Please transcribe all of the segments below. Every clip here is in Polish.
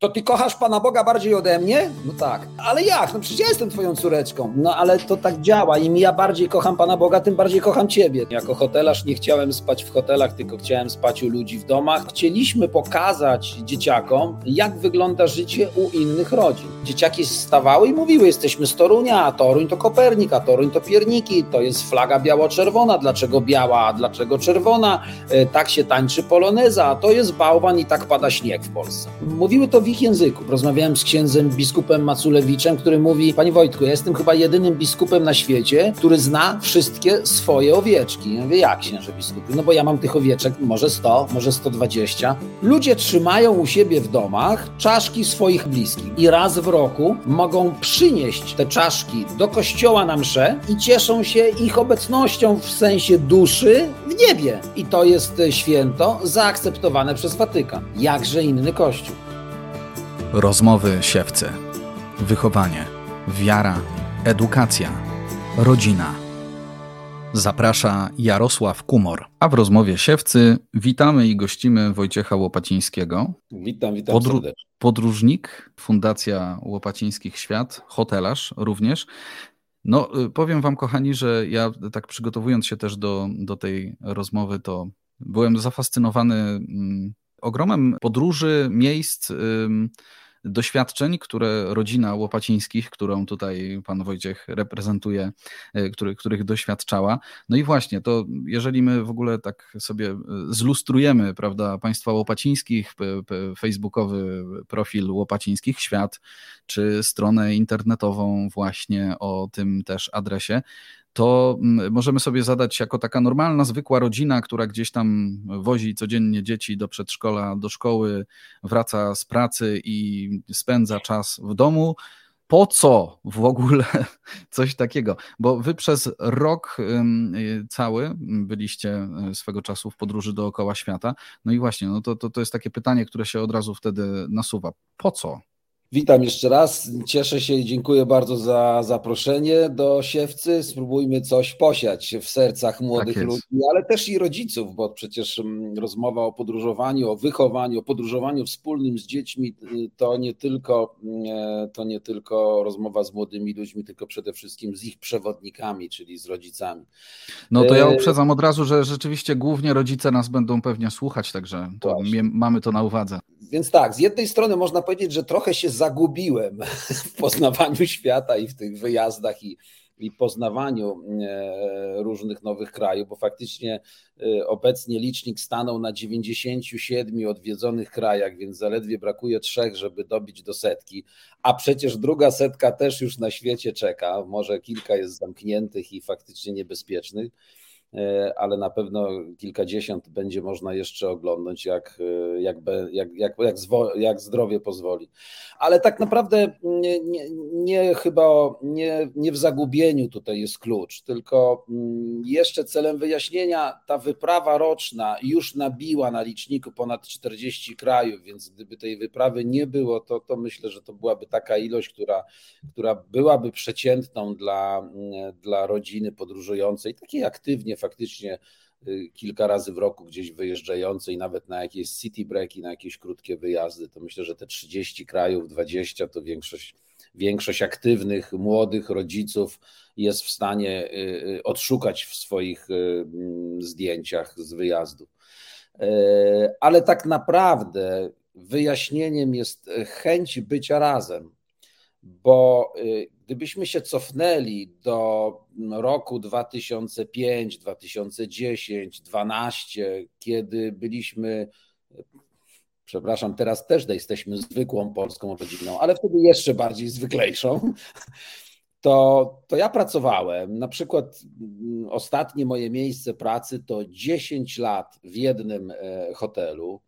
To ty kochasz Pana Boga bardziej ode mnie? No tak. Ale jak? No przecież ja jestem twoją córeczką. No ale to tak działa. Im ja bardziej kocham Pana Boga, tym bardziej kocham ciebie. Jako hotelarz nie chciałem spać w hotelach, tylko chciałem spać u ludzi w domach. Chcieliśmy pokazać dzieciakom, jak wygląda życie u innych rodzin. Dzieciaki stawały i mówiły, jesteśmy z Torunia, a Toruń to Kopernik, a Toruń to Pierniki, to jest flaga biało-czerwona. Dlaczego biała, a dlaczego czerwona? E, tak się tańczy poloneza, a to jest bałwan i tak pada śnieg w Polsce. Mówiły to ich języku. Rozmawiałem z księdzem biskupem Maculewiczem, który mówi: Panie Wojtku, ja jestem chyba jedynym biskupem na świecie, który zna wszystkie swoje owieczki. Ja mówię, jak księże biskupy? No bo ja mam tych owieczek może 100, może 120. Ludzie trzymają u siebie w domach czaszki swoich bliskich i raz w roku mogą przynieść te czaszki do kościoła na mszę i cieszą się ich obecnością w sensie duszy w niebie. I to jest święto zaakceptowane przez Watykan. Jakże inny kościół. Rozmowy siewcy. Wychowanie, wiara, edukacja, rodzina. Zaprasza Jarosław Kumor. A w rozmowie siewcy witamy i gościmy Wojciecha Łopacińskiego. Witam, witam Podru serdecznie. Podróżnik, Fundacja Łopacińskich Świat, hotelarz również. No, y, powiem Wam, kochani, że ja tak przygotowując się też do, do tej rozmowy, to byłem zafascynowany mm, ogromem podróży, miejsc, doświadczeń, które rodzina Łopacińskich, którą tutaj pan Wojciech reprezentuje, y, który, których doświadczała. No i właśnie, to jeżeli my w ogóle tak sobie y, zlustrujemy, prawda, państwa Łopacińskich, facebookowy profil Łopacińskich Świat, czy stronę internetową właśnie o tym też adresie, to mm, możemy sobie zadać jako taka normalna, zwykła rodzina, która gdzieś tam wozi codziennie dzieci do przedszkola, do szkoły, wraca z pracy i spędza czas w domu. Po co w ogóle coś takiego? Bo wy przez rok cały byliście y, swego czasu w podróży dookoła świata. No i właśnie, no to, to, to jest takie pytanie, które się od razu wtedy nasuwa. Po co? Witam jeszcze raz. Cieszę się i dziękuję bardzo za zaproszenie do siewcy. Spróbujmy coś posiać w sercach młodych tak ludzi, ale też i rodziców, bo przecież mm, rozmowa o podróżowaniu, o wychowaniu, o podróżowaniu wspólnym z dziećmi y, to nie tylko, mm, to nie tylko rozmowa z młodymi ludźmi, tylko przede wszystkim z ich przewodnikami, czyli z rodzicami. No to ja e, uprzedzam od razu, że rzeczywiście głównie rodzice nas będą pewnie słuchać, także to mamy to na uwadze. Więc tak, z jednej strony można powiedzieć, że trochę się zagubiłem w poznawaniu świata i w tych wyjazdach i, i poznawaniu e, różnych nowych krajów, bo faktycznie e, obecnie licznik stanął na 97 odwiedzonych krajach, więc zaledwie brakuje trzech, żeby dobić do setki, a przecież druga setka też już na świecie czeka, może kilka jest zamkniętych i faktycznie niebezpiecznych. E, ale na pewno kilkadziesiąt będzie można jeszcze oglądać, jak, e, jak, jak, jak, jak, zwo, jak zdrowie pozwoli. Ale tak naprawdę nie, nie, nie, chyba nie, nie w zagubieniu tutaj jest klucz, tylko mm, jeszcze celem wyjaśnienia, ta wyprawa roczna już nabiła na liczniku ponad 40 krajów, więc gdyby tej wyprawy nie było, to, to myślę, że to byłaby taka ilość, która, która byłaby przeciętną dla, dla rodziny podróżującej, takiej aktywnie faktycznie y, kilka razy w roku gdzieś wyjeżdżającej, nawet na jakieś city breaki, na jakieś krótkie wyjazdy, to myślę, że te 30 krajów, 20 to większość, większość aktywnych, młodych rodziców jest w stanie y, y, odszukać w swoich mm, zdjęciach z wyjazdu. Ale tak naprawdę wyjaśnieniem jest chęć bycia razem, bo Gdybyśmy się cofnęli do roku 2005, 2010, 2012, kiedy byliśmy, przepraszam, teraz też jesteśmy zwykłą polską rodziną, ale wtedy jeszcze bardziej zwyklejszą, to, to ja pracowałem. Na przykład ostatnie moje miejsce pracy to 10 lat w jednym e, hotelu.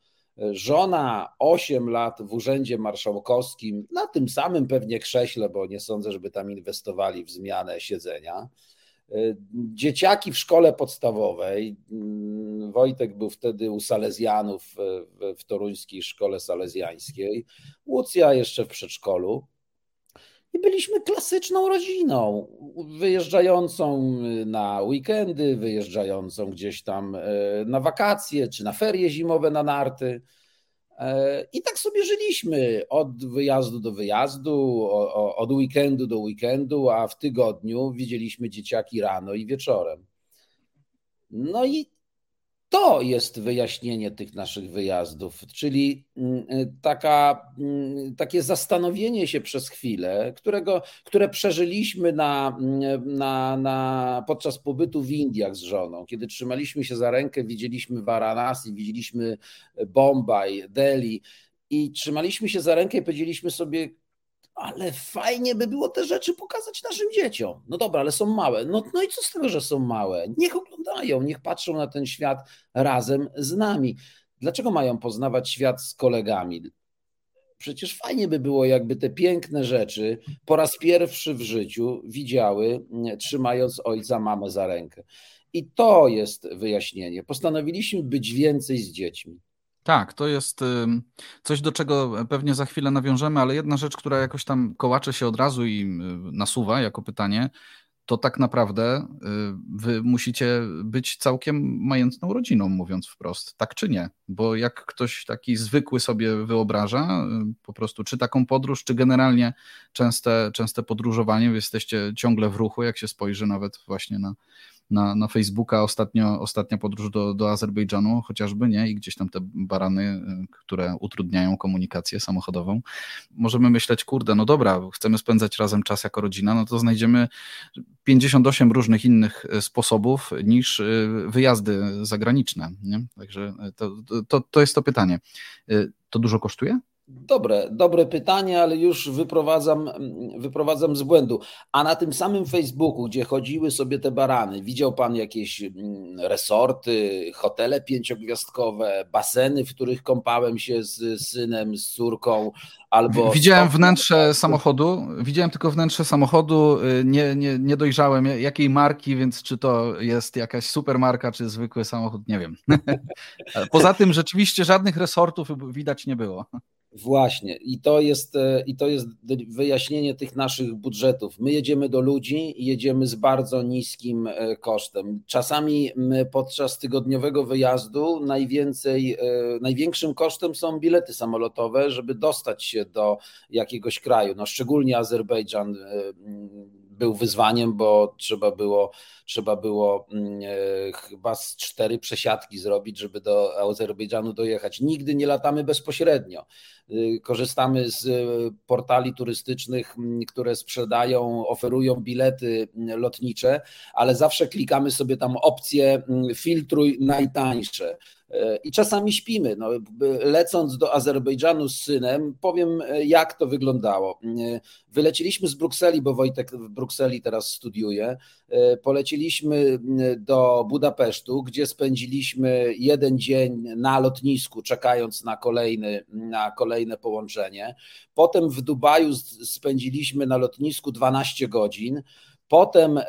Żona 8 lat w urzędzie marszałkowskim, na tym samym pewnie krześle, bo nie sądzę, żeby tam inwestowali w zmianę siedzenia. Dzieciaki w szkole podstawowej. Wojtek był wtedy u Salezjanów w toruńskiej szkole salezjańskiej. Łucja jeszcze w przedszkolu. I byliśmy klasyczną rodziną, wyjeżdżającą na weekendy, wyjeżdżającą gdzieś tam e, na wakacje czy na ferie zimowe na narty. E, I tak sobie żyliśmy od wyjazdu do wyjazdu, od weekendu do weekendu, a w tygodniu widzieliśmy dzieciaki rano i wieczorem. No i to jest wyjaśnienie tych naszych wyjazdów, czyli mm, taka, mm, takie zastanowienie się przez chwilę, którego, które przeżyliśmy na, mm, na, na, podczas pobytu w Indiach z żoną, kiedy trzymaliśmy się za rękę, widzieliśmy Varanasi, widzieliśmy Bombaj, Delhi i trzymaliśmy się za rękę i powiedzieliśmy sobie, ale fajnie by było te rzeczy pokazać naszym dzieciom. No dobra, ale są małe. No, no i co z tego, że są małe? Niech oglądają, niech patrzą na ten świat razem z nami. Dlaczego mają poznawać świat z kolegami? Przecież fajnie by było, jakby te piękne rzeczy po raz pierwszy w życiu widziały, trzymając ojca, mamę za rękę. I to jest wyjaśnienie. Postanowiliśmy być więcej z dziećmi. Tak, to jest coś, do czego pewnie za chwilę nawiążemy, ale jedna rzecz, która jakoś tam kołacze się od razu i nasuwa jako pytanie, to tak naprawdę y, wy musicie być całkiem majątną rodziną, mówiąc wprost, tak czy nie? Bo jak ktoś taki zwykły sobie wyobraża, y, po prostu czy taką podróż, czy generalnie częste, częste podróżowanie, wy jesteście ciągle w ruchu, jak się spojrzy nawet właśnie na, na, na Facebooka ostatnio, ostatnia podróż do, do Azerbejdżanu chociażby, nie? I gdzieś tam te barany, y, które utrudniają komunikację samochodową. Możemy myśleć, kurde, no dobra, chcemy spędzać razem czas jako rodzina, no to znajdziemy 58 różnych innych y, sposobów niż y, wyjazdy zagraniczne, nie? Także to, to, to jest to pytanie. To dużo kosztuje? Dobre, dobre pytanie, ale już wyprowadzam, wyprowadzam z błędu. A na tym samym Facebooku, gdzie chodziły sobie te barany, widział pan jakieś mm, resorty, hotele pięciogwiazdkowe, baseny, w których kąpałem się z synem, z córką, albo. Widziałem wnętrze samochodu, widziałem tylko wnętrze samochodu, y, nie, nie, nie dojrzałem jakiej marki, więc czy to jest jakaś supermarka, czy zwykły samochód, nie wiem. Poza tym rzeczywiście żadnych resortów widać nie było. Właśnie, i to, jest, e, i to jest wyjaśnienie tych naszych budżetów. My jedziemy do ludzi i jedziemy z bardzo niskim e, kosztem. Czasami podczas tygodniowego wyjazdu najwięcej, e, największym kosztem są bilety samolotowe, żeby dostać się do jakiegoś kraju. No, szczególnie Azerbejdżan był wyzwaniem, bo trzeba było, trzeba było mm, e, chyba z cztery przesiadki zrobić, żeby do Azerbejdżanu dojechać. Nigdy nie latamy bezpośrednio. Y, korzystamy z portali turystycznych, które sprzedają, oferują bilety lotnicze, ale zawsze klikamy sobie tam opcję filtruj najtańsze. I czasami śpimy. No, lecąc do Azerbejdżanu z synem, powiem, jak to wyglądało. Wyleciliśmy z Brukseli, bo Wojtek w Brukseli teraz studiuje. Poleciliśmy do Budapesztu, gdzie spędziliśmy jeden dzień na lotnisku, czekając na, kolejny, na kolejne połączenie. Potem w Dubaju spędziliśmy na lotnisku 12 godzin. Potem e,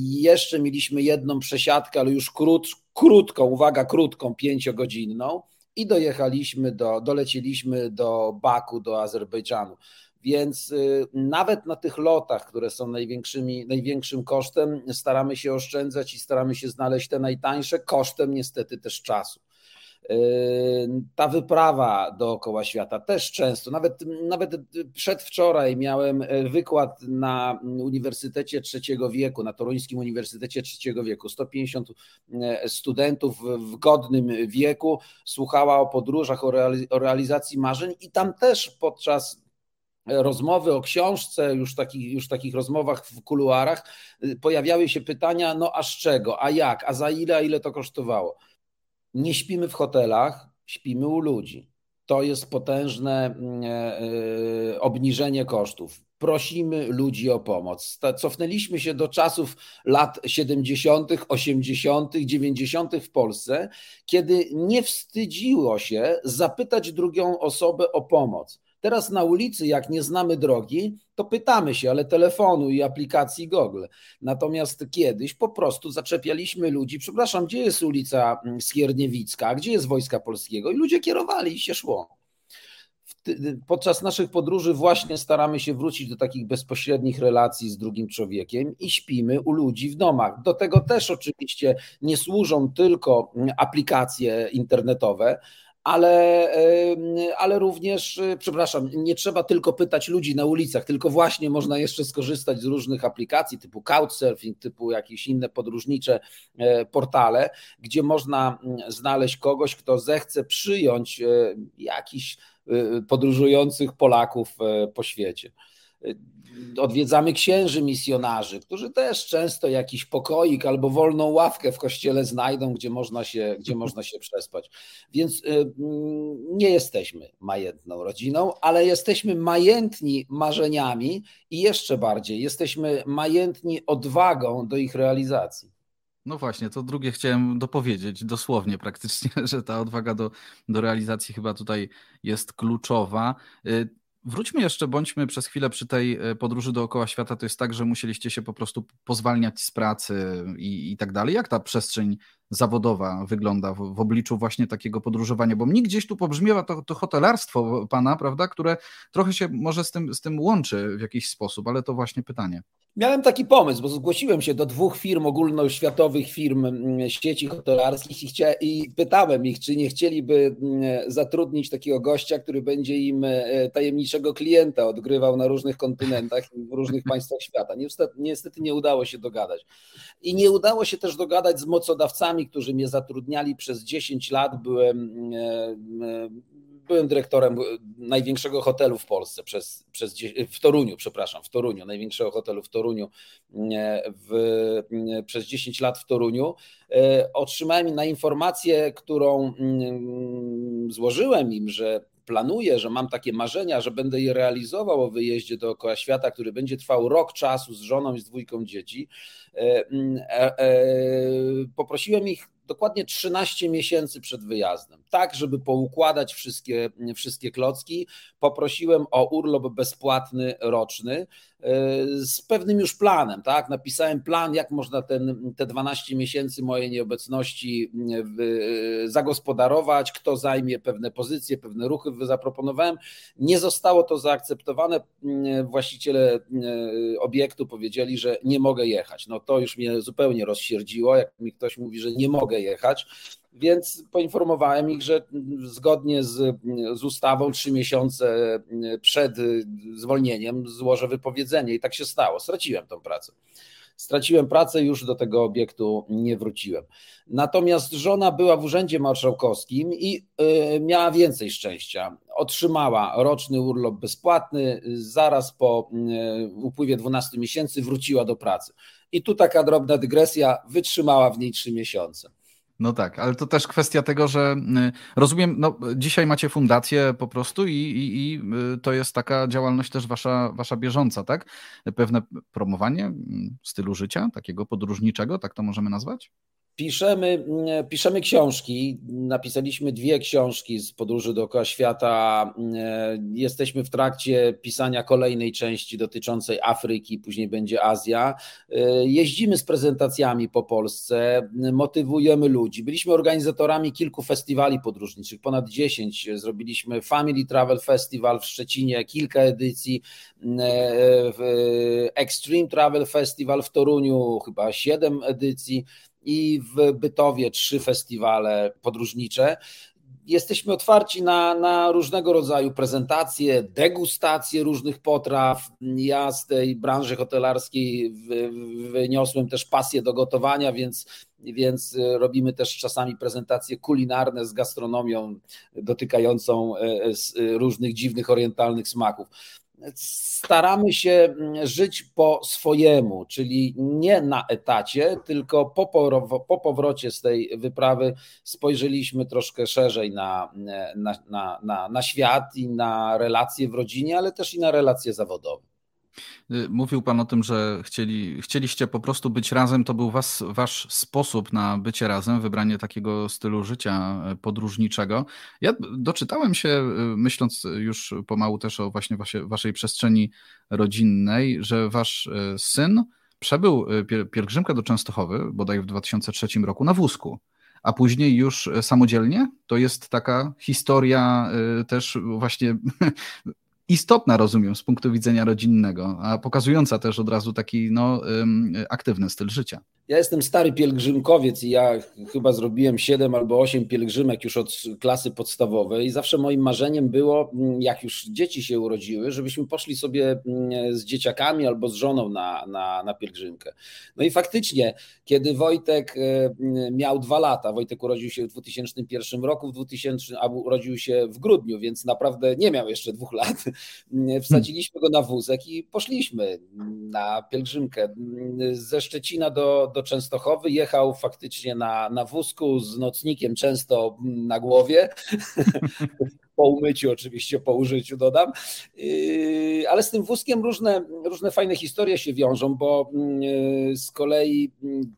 jeszcze mieliśmy jedną przesiadkę, ale już krót, krótką, uwaga, krótką, pięciogodzinną i dojechaliśmy do, doleciliśmy do Baku, do Azerbejdżanu. Więc y, nawet na tych lotach, które są największymi, największym kosztem, staramy się oszczędzać i staramy się znaleźć te najtańsze, kosztem niestety też czasu. Yy, ta wyprawa dookoła świata też często, nawet, nawet przedwczoraj miałem e, wykład na Uniwersytecie Trzeciego Wieku, na Toruńskim Uniwersytecie Trzeciego Wieku. 150 e, studentów w godnym wieku słuchała o podróżach, o realizacji marzeń i tam też podczas rozmowy o książce, już, taki, już takich rozmowach w kuluarach, y, pojawiały się pytania, no a z czego, a jak, a za ile, a ile to kosztowało nie śpimy w hotelach, śpimy u ludzi. To jest potężne mm, e, e, obniżenie kosztów. Prosimy ludzi o pomoc. Cofnęliśmy się do czasów lat 70., 80., 90. w Polsce, kiedy nie wstydziło się zapytać drugą osobę o pomoc. Teraz na ulicy, jak nie znamy drogi, to pytamy się, ale telefonu i aplikacji Google. Natomiast kiedyś po prostu zaczepialiśmy ludzi, przepraszam, gdzie jest ulica mm, Skierniewicka, gdzie jest Wojska Polskiego? I ludzie kierowali i się szło. Podczas naszych podróży właśnie staramy się wrócić do takich bezpośrednich relacji z drugim człowiekiem i śpimy u ludzi w domach. Do tego też oczywiście nie służą tylko mm, aplikacje internetowe, ale, ale również, przepraszam, nie trzeba tylko pytać ludzi na ulicach, tylko właśnie można jeszcze skorzystać z różnych aplikacji typu Couchsurfing, typu jakieś inne podróżnicze portale, gdzie można znaleźć kogoś, kto zechce przyjąć jakiś podróżujących Polaków po świecie odwiedzamy księży misjonarzy, którzy też często jakiś pokoik albo wolną ławkę w kościele znajdą, gdzie można się, gdzie można się przespać. Więc y, mm, nie jesteśmy majętną rodziną, ale jesteśmy majętni marzeniami i jeszcze bardziej jesteśmy majętni odwagą do ich realizacji. No właśnie, to drugie chciałem dopowiedzieć, dosłownie praktycznie, że ta odwaga do, do realizacji chyba tutaj jest kluczowa. Wróćmy jeszcze, bądźmy przez chwilę przy tej e, podróży dookoła świata. To jest tak, że musieliście się po prostu pozwalniać z pracy i, i tak dalej. Jak ta przestrzeń zawodowa wygląda w, w, obliczu właśnie takiego podróżowania? Bo mnie gdzieś tu pobrzmiewa to, to hotelarstwo pana, prawda, które trochę się może z tym, z tym łączy w jakiś sposób, ale to właśnie pytanie. Miałem taki pomysł, bo zgłosiłem się do dwóch firm ogólnoświatowych firm mm, sieci hotelarskich i, chcia, i pytałem ich, czy nie chcieliby mm, zatrudnić takiego gościa, który będzie im e, tajemniczego klienta odgrywał na różnych kontynentach w różnych państwach świata. Niestety, niestety nie udało się dogadać. I nie udało się też dogadać z mocodawcami, którzy mnie zatrudniali przez 10 lat. Byłem e, byłem dyrektorem największego hotelu w Polsce przez, przez w Toruniu, przepraszam, w Toruniu, największego hotelu w Toruniu w, przez 10 lat w Toruniu. E, otrzymałem na informację, którą mm, złożyłem im, że planuję, że mam takie marzenia, że będę je realizował o wyjeździe dookoła świata, który będzie trwał rok czasu z żoną i z dwójką dzieci. E, mm, e, poprosiłem ich dokładnie 13 miesięcy przed wyjazdem, tak żeby poukładać wszystkie, wszystkie klocki. Poprosiłem o urlop bezpłatny roczny e, z pewnym już planem, tak? Napisałem plan, jak można ten, te 12 miesięcy mojej nieobecności e, zagospodarować, kto zajmie pewne pozycje, pewne ruchy zaproponowałem. Nie zostało to zaakceptowane. Właściciele e, obiektu powiedzieli, że nie mogę jechać. No to już mnie zupełnie rozsierdziło, jak mi ktoś mówi, że nie mogę mogę jechać. Więc poinformowałem ich, że zgodnie z, z ustawą trzy miesiące przed zwolnieniem złożę wypowiedzenie i tak się stało. Straciłem tą pracę. Straciłem pracę, już do tego obiektu nie wróciłem. Natomiast żona była w urzędzie marszałkowskim i y, miała więcej szczęścia. Otrzymała roczny urlop bezpłatny, zaraz po y, upływie 12 miesięcy wróciła do pracy. I tu taka drobna dygresja, wytrzymała w niej trzy miesiące. No tak, ale to też kwestia tego, że y, rozumiem, no dzisiaj macie fundację po prostu i, i, i, y, to jest taka działalność też wasza, wasza bieżąca, tak? Pewne promowanie mm, stylu życia, takiego podróżniczego, tak to możemy nazwać? Piszemy, mm, piszemy książki. Napisaliśmy dwie książki z podróży dookoła świata. Mm, jesteśmy w trakcie pisania kolejnej części dotyczącej Afryki, później będzie Azja. Jeździmy z prezentacjami po Polsce, motywujemy ludzi. Byliśmy organizatorami kilku festiwali podróżniczych, ponad 10. Zrobiliśmy Family Travel Festival w Szczecinie, kilka edycji. Extreme Travel Festival w Toruniu, chyba 7 edycji i w Bytowie trzy festiwale podróżnicze. Jesteśmy otwarci na, na różnego rodzaju prezentacje, degustacje różnych potraw. Ja z tej branży hotelarskiej wyniosłem też pasję do gotowania, więc, więc robimy też czasami prezentacje kulinarne z gastronomią dotykającą e, różnych dziwnych orientalnych smaków staramy się mm, żyć po swojemu, czyli nie na etacie, tylko po, po powrocie z tej wyprawy spojrzeliśmy troszkę szerzej na, na, na, na, na świat i na relacje w rodzinie, ale też i na relacje zawodowe. Y, mówił Pan o tym, że chcieli, chcieliście po prostu być razem. To był was, Wasz sposób na bycie razem, wybranie takiego stylu życia y, podróżniczego. Ja doczytałem się, y, myśląc już pomału też o właśnie Waszej przestrzeni rodzinnej, że Wasz syn przebył pielgrzymkę do Częstochowy, bodaj w 2003 roku, na wózku a później już samodzielnie. To jest taka historia też właśnie istotna, rozumiem, z punktu widzenia rodzinnego, a pokazująca też od razu taki no, aktywny styl życia. Ja jestem stary pielgrzymkowiec i ja chyba zrobiłem 7 albo 8 pielgrzymek już od klasy podstawowej i zawsze moim marzeniem było, mm, jak już dzieci się urodziły, żebyśmy poszli sobie mm, z dzieciakami albo z żoną na, na, na pielgrzymkę. No i faktycznie, kiedy Wojtek e, miał dwa lata, Wojtek urodził się w 2001 roku, w 2000, a urodził się w grudniu, więc naprawdę nie miał jeszcze dwóch lat, wsadziliśmy go na wózek i poszliśmy na pielgrzymkę. Ze Szczecina do, do Częstochowy, jechał faktycznie na, na wózku z nocnikiem często na głowie, po umyciu oczywiście, po użyciu dodam, yy, ale z tym wózkiem różne, różne fajne historie się wiążą, bo yy, z kolei mm,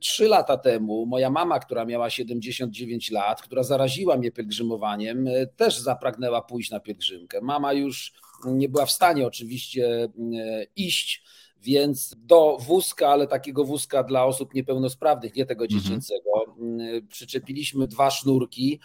trzy lata temu moja mama, która miała 79 lat, która zaraziła mnie pielgrzymowaniem, yy, też zapragnęła pójść na pielgrzymkę. Mama już nie była w stanie oczywiście iść, więc do wózka, ale takiego wózka dla osób niepełnosprawnych, nie tego mhm. dziecięcego, mhm. przyczepiliśmy dwa sznurki.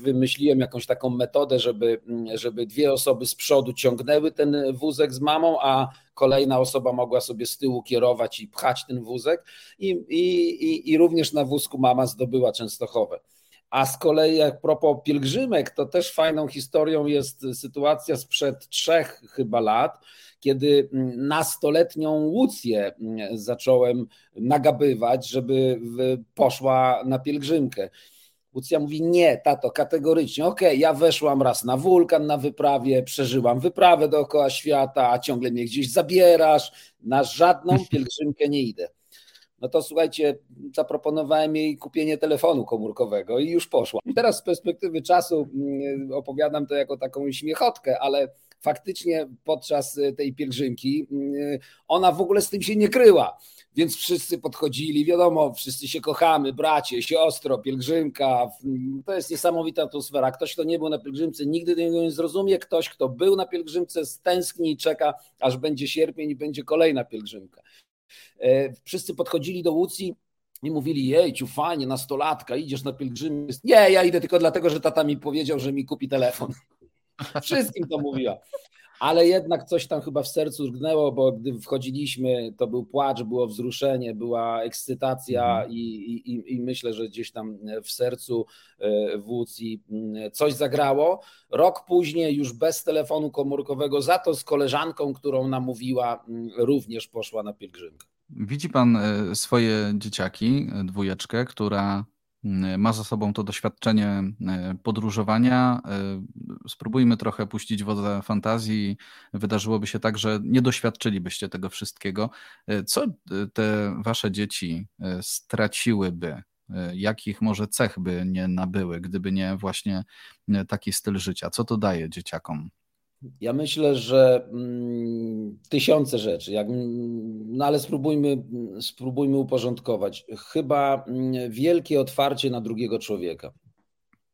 Wymyśliłem jakąś taką metodę, żeby, żeby dwie osoby z przodu ciągnęły ten wózek z mamą, a kolejna osoba mogła sobie z tyłu kierować i pchać ten wózek. I, i, i również na wózku mama zdobyła Częstochowę. A z kolei, jak propos pielgrzymek, to też fajną historią jest sytuacja sprzed trzech chyba lat, kiedy nastoletnią Łucję zacząłem nagabywać, żeby poszła na pielgrzymkę. Łucja mówi: Nie, tato, kategorycznie. Okej, okay, ja weszłam raz na wulkan na wyprawie, przeżyłam wyprawę dookoła świata, a ciągle mnie gdzieś zabierasz. Na żadną pielgrzymkę nie idę. No to słuchajcie, zaproponowałem jej kupienie telefonu komórkowego i już poszła. Teraz z perspektywy czasu mm, opowiadam to jako taką śmiechotkę, ale faktycznie podczas e, tej pielgrzymki mm, ona w ogóle z tym się nie kryła. Więc wszyscy podchodzili, wiadomo, wszyscy się kochamy, bracie, siostro, pielgrzymka. To jest niesamowita atmosfera. Ktoś, kto nie był na pielgrzymce, nigdy tego nie zrozumie. Ktoś, kto był na pielgrzymce, stęskni i czeka, aż będzie sierpień i będzie kolejna pielgrzymka. E, wszyscy podchodzili do Łucji i mówili, jejciu, fajnie, nastolatka, idziesz na pielgrzymkę. Nie, ja idę tylko dlatego, że tata mi powiedział, że mi kupi telefon. Wszystkim to mówiła. Ale jednak coś tam chyba w sercu drgnęło, bo gdy wchodziliśmy, to był płacz, było wzruszenie, była ekscytacja mhm. i, i, i myślę, że gdzieś tam w sercu e, Łucji mm, coś zagrało. Rok później, już bez telefonu komórkowego, za to z koleżanką, którą namówiła, mm, również poszła na pielgrzymkę. Widzi pan e, swoje dzieciaki, e, dwójeczkę, która ma za sobą to doświadczenie e, podróżowania. Spróbujmy trochę puścić wodę fantazji. Wydarzyłoby się tak, że nie doświadczylibyście tego wszystkiego. Co te wasze dzieci straciłyby? Jakich może cech by nie nabyły, gdyby nie właśnie taki styl życia? Co to daje dzieciakom? Ja myślę, że mm, tysiące rzeczy, jak, no ale spróbujmy, spróbujmy uporządkować. Chyba mm, wielkie otwarcie na drugiego człowieka.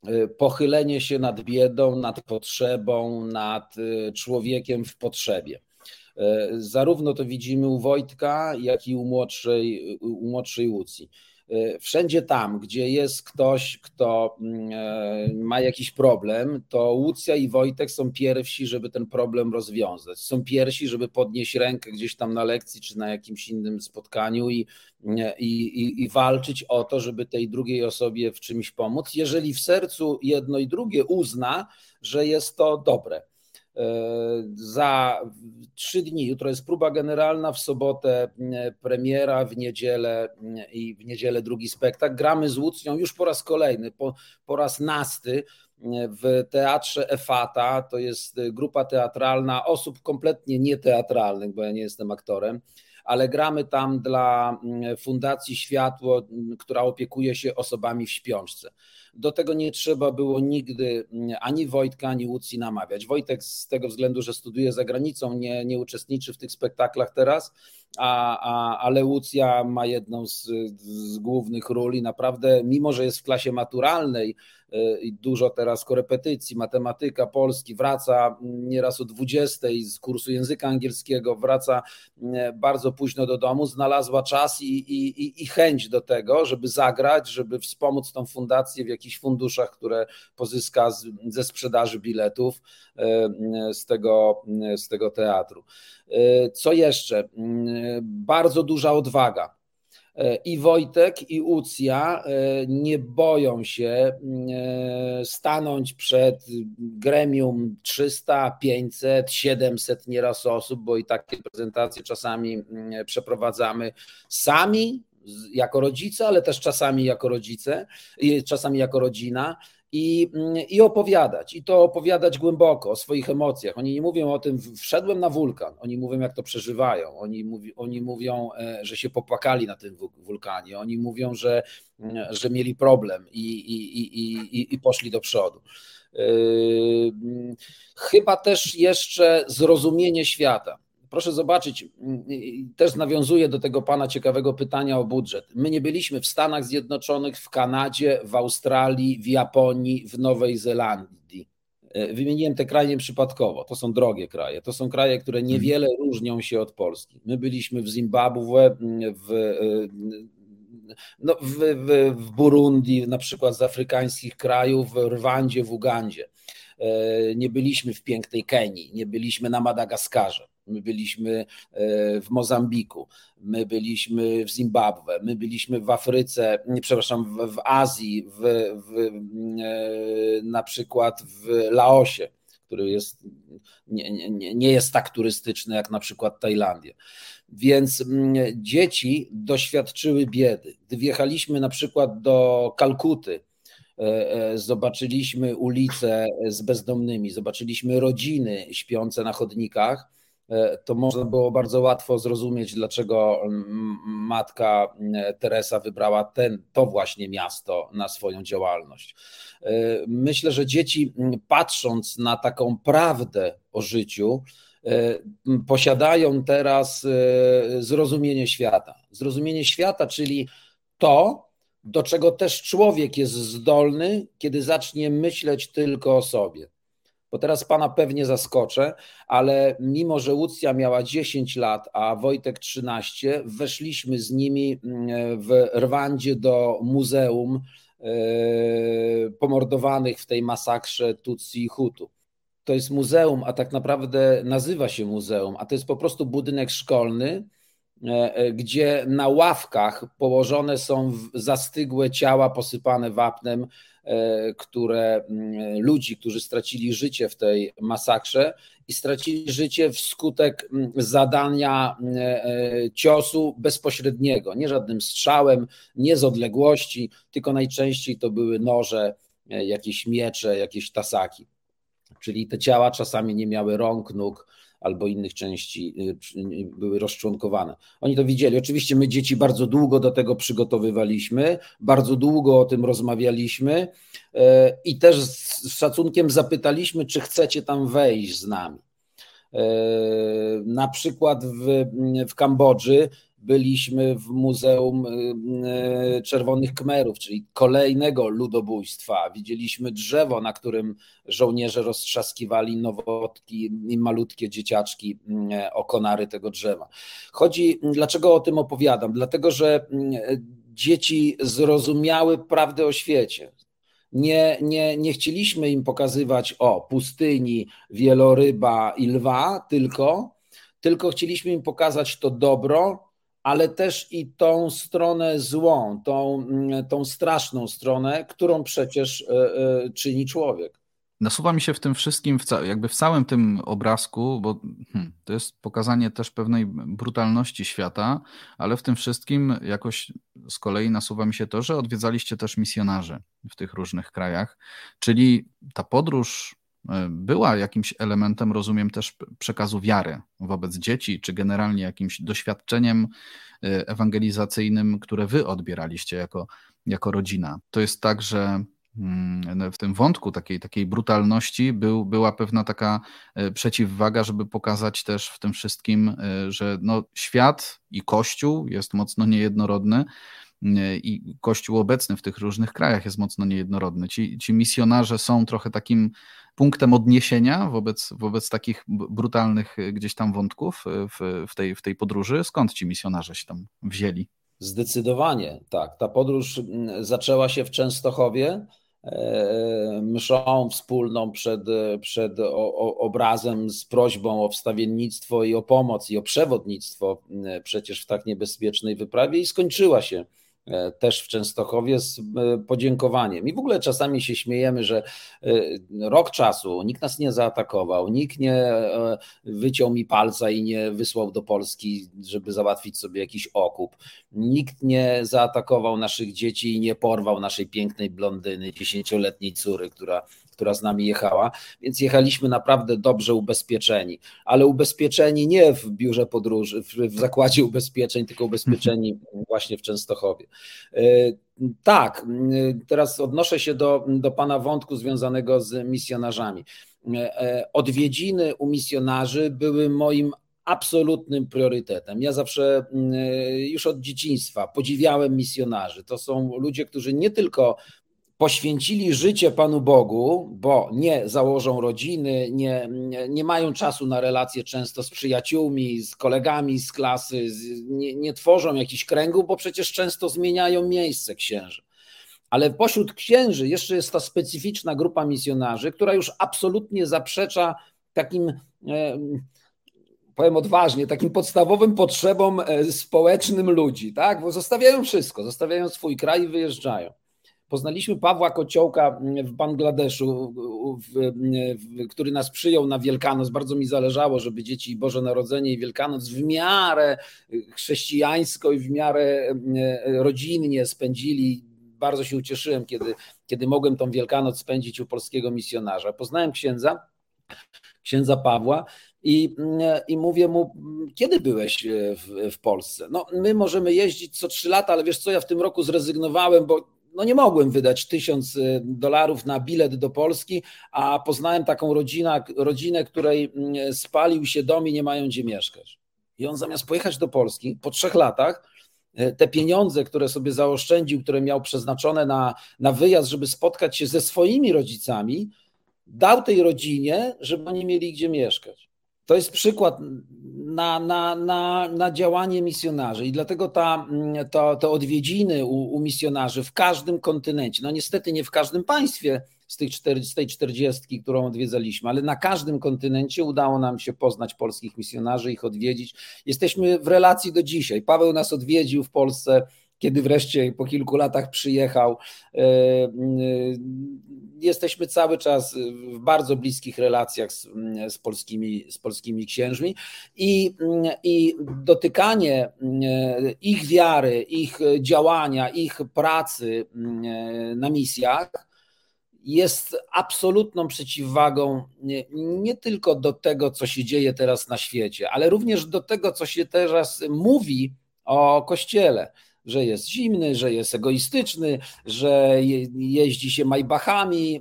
Y, pochylenie się nad biedą, nad potrzebą, nad y, człowiekiem w potrzebie. Y, zarówno to widzimy u Wojtka, jak i u młodszej, u młodszej Łucji. Y, wszędzie tam, gdzie jest ktoś, kto mm, e, ma jakiś problem, to Łucja i Wojtek są pierwsi, żeby ten problem rozwiązać. Są pierwsi, żeby podnieść rękę gdzieś tam na lekcji czy na jakimś innym spotkaniu i, i, i, i walczyć o to, żeby tej drugiej osobie w czymś pomóc, jeżeli w sercu jedno i drugie uzna, że jest to dobre. Za trzy dni, jutro jest próba generalna, w sobotę premiera, w niedzielę i w niedzielę drugi spektakl. Gramy z Łucnią już po raz kolejny, po, po raz nasty w teatrze Efata. To jest grupa teatralna osób kompletnie nieteatralnych, bo ja nie jestem aktorem ale gramy tam dla Fundacji Światło, która opiekuje się osobami w śpiączce. Do tego nie trzeba było nigdy mm, ani Wojtka, ani Łucji namawiać. Wojtek z tego względu, że studiuje za granicą, nie, nie uczestniczy w tych spektaklach teraz, a, a, ale Łucja ma jedną z, z głównych ról i naprawdę, mimo że jest w klasie maturalnej, i dużo teraz korepetycji, matematyka, polski, wraca nieraz o 20 z kursu języka angielskiego, wraca mm, bardzo późno do domu, znalazła czas i, i, i chęć do tego, żeby zagrać, żeby wspomóc tą fundację w jakichś funduszach, które pozyska z, ze sprzedaży biletów z tego, z tego teatru. Co jeszcze? Bardzo duża odwaga I Wojtek, i Ucja e, nie boją się e, stanąć przed gremium 300, 500, 700 nieraz osób, bo i takie prezentacje czasami przeprowadzamy sami jako rodzice, ale też czasami jako rodzice, czasami jako rodzina i, i opowiadać. I to opowiadać głęboko o swoich emocjach. Oni nie mówią o tym, wszedłem na wulkan, oni mówią, jak to przeżywają. Oni, mówi, oni mówią, e, że się popłakali na tym wulkanie. Oni mówią, że, że mieli problem i, i, i, i poszli do przodu. Yy, chyba też jeszcze zrozumienie świata proszę zobaczyć, mm, też nawiązuję do tego pana ciekawego pytania o budżet. My nie byliśmy w Stanach Zjednoczonych, w Kanadzie, w Australii, w Japonii, w Nowej Zelandii. E, wymieniłem te kraje przypadkowo. To są drogie kraje. To są kraje, które niewiele różnią się od Polski. My byliśmy w Zimbabwe, w, e, no, w, w, w Burundi, na przykład z afrykańskich krajów, w Rwandzie, w Ugandzie. E, nie byliśmy w pięknej Kenii, nie byliśmy na Madagaskarze. My byliśmy e, w Mozambiku, my byliśmy w Zimbabwe, my byliśmy w Afryce, przepraszam, w, w Azji, w, w, e, na przykład w Laosie, który jest, nie, nie, nie jest tak turystyczny jak na przykład Tajlandia. Więc mm, dzieci doświadczyły biedy. Gdy wjechaliśmy na przykład do Kalkuty, e, zobaczyliśmy ulice z bezdomnymi, zobaczyliśmy rodziny śpiące na chodnikach to można było bardzo łatwo zrozumieć, dlaczego matka e, Teresa wybrała ten, to właśnie miasto na swoją działalność. E, myślę, że dzieci, patrząc na taką prawdę o życiu, posiadają teraz zrozumienie świata. Zrozumienie świata, czyli to, do czego też człowiek jest zdolny, kiedy zacznie myśleć tylko o sobie bo teraz pana pewnie zaskoczę, ale mimo, że Łucja miała 10 lat, a Wojtek 13, weszliśmy z nimi mm, w Rwandzie do muzeum e, pomordowanych w tej masakrze Tutsi i Hutu. To jest muzeum, a tak naprawdę nazywa się muzeum, a to jest po prostu budynek szkolny, e, e, gdzie na ławkach położone są zastygłe ciała posypane wapnem które mm, ludzi, którzy stracili życie w tej masakrze i stracili życie wskutek mm, zadania mm, e, ciosu bezpośredniego, nie żadnym strzałem, nie z odległości, tylko najczęściej to były noże, e, jakieś miecze, jakieś tasaki. Czyli te ciała czasami nie miały rąk, nóg, albo innych części y, y, były rozczłonkowane. Oni to widzieli. Oczywiście my dzieci bardzo długo do tego przygotowywaliśmy, bardzo długo o tym rozmawialiśmy e, i też z szacunkiem zapytaliśmy, czy chcecie tam wejść z nami. E, na przykład w, w Kambodży byliśmy w Muzeum y, y, Czerwonych Kmerów, czyli kolejnego ludobójstwa. Widzieliśmy drzewo, na którym żołnierze roztrzaskiwali nowotki i malutkie dzieciaczki y, o konary tego drzewa. Chodzi, dlaczego o tym opowiadam? Dlatego, że dzieci zrozumiały prawdę o świecie. Nie, nie, nie chcieliśmy im pokazywać o pustyni, wieloryba i lwa, tylko, tylko chcieliśmy im pokazać to dobro, ale też i tą stronę złą, tą, mm, tą straszną stronę, którą przecież e, e, czyni człowiek. Nasuwa mi się w tym wszystkim, jakby w całym tym obrazku, bo hmm, to jest pokazanie też pewnej brutalności świata, ale w tym wszystkim jakoś z kolei nasuwa mi się to, że odwiedzaliście też misjonarzy w tych różnych krajach, czyli ta podróż była jakimś elementem, rozumiem, też przekazu wiary wobec dzieci, czy generalnie jakimś doświadczeniem e, ewangelizacyjnym, które wy odbieraliście jako, jako rodzina. To jest tak, że mm, w tym wątku takiej, takiej brutalności był, była pewna taka e, przeciwwaga, żeby pokazać też w tym wszystkim, że no, świat i Kościół jest mocno niejednorodny i Kościół obecny w tych różnych krajach jest mocno niejednorodny. Ci, ci misjonarze są trochę takim punktem odniesienia wobec, wobec takich brutalnych e, gdzieś tam wątków e, w, w, tej, w tej podróży? Skąd ci misjonarze się tam wzięli? Zdecydowanie tak. Ta podróż zaczęła się w Częstochowie, e, mszą wspólną przed, przed obrazem z prośbą o wstawiennictwo i o pomoc i o przewodnictwo przecież w tak niebezpiecznej wyprawie i skończyła się E, też w Częstochowie z e, podziękowaniem. I w ogóle czasami się śmiejemy, że e, rok czasu nikt nas nie zaatakował, nikt nie wyciął mi palca i nie wysłał do Polski, żeby załatwić sobie jakiś okup. Nikt nie zaatakował naszych dzieci i nie porwał naszej pięknej blondyny, dziesięcioletniej córy, która która z nami jechała, więc jechaliśmy naprawdę dobrze ubezpieczeni, ale ubezpieczeni nie w biurze podróży, w zakładzie ubezpieczeń, tylko ubezpieczeni właśnie w Częstochowie. E, tak, teraz odnoszę się do, do Pana wątku związanego z misjonarzami. E, odwiedziny u misjonarzy były moim absolutnym priorytetem. Ja zawsze już od dzieciństwa podziwiałem misjonarzy. To są ludzie, którzy nie tylko poświęcili życie Panu Bogu, bo nie założą rodziny, nie, nie mają czasu na relacje często z przyjaciółmi, z kolegami z klasy, nie, nie tworzą jakichś kręgów, bo przecież często zmieniają miejsce księży. Ale pośród księży jeszcze jest ta specyficzna grupa misjonarzy, która już absolutnie zaprzecza takim, e, powiem odważnie, takim podstawowym potrzebom e, społecznym ludzi, tak? Bo zostawiają wszystko, zostawiają swój kraj i wyjeżdżają. Poznaliśmy Pawła Kociołka w Bangladeszu, w, w, który nas przyjął na Wielkanoc. Bardzo mi zależało, żeby dzieci Boże Narodzenie i Wielkanoc w miarę chrześcijańsko i w miarę rodzinnie spędzili. Bardzo się ucieszyłem, kiedy, kiedy mogłem tą Wielkanoc spędzić u polskiego misjonarza. Poznałem księdza, księdza Pawła i, i mówię mu, kiedy byłeś w, w, Polsce? No, my możemy jeździć co trzy lata, ale wiesz co, ja w tym roku zrezygnowałem, bo no nie mogłem wydać tysiąc y, dolarów na bilet do Polski, a poznałem taką rodzinę, rodzinę, której mm, spalił się dom i nie mają gdzie mieszkać. I on zamiast pojechać do Polski po trzech latach, y, te pieniądze, które sobie zaoszczędził, które miał przeznaczone na, na wyjazd, żeby spotkać się ze swoimi rodzicami, dał tej rodzinie, żeby oni mieli gdzie mieszkać. To jest przykład na, na, na, na działanie misjonarzy i dlatego ta, to, te odwiedziny u, u misjonarzy w każdym kontynencie, no niestety nie w każdym państwie z, tych cztery, z tej czterdziestki, którą odwiedzaliśmy, ale na każdym kontynencie udało nam się poznać polskich misjonarzy, ich odwiedzić. Jesteśmy w relacji do dzisiaj. Paweł nas odwiedził w Polsce kiedy wreszcie po kilku latach przyjechał. E, e, jesteśmy cały czas w bardzo bliskich relacjach z, z, polskimi, z polskimi księżmi i, i dotykanie ich wiary, ich działania, ich pracy na misjach jest absolutną przeciwwagą nie, nie, tylko do tego, co się dzieje teraz na świecie, ale również do tego, co się teraz mówi o Kościele że jest zimny, że jest egoistyczny, że jeździ się majbachami,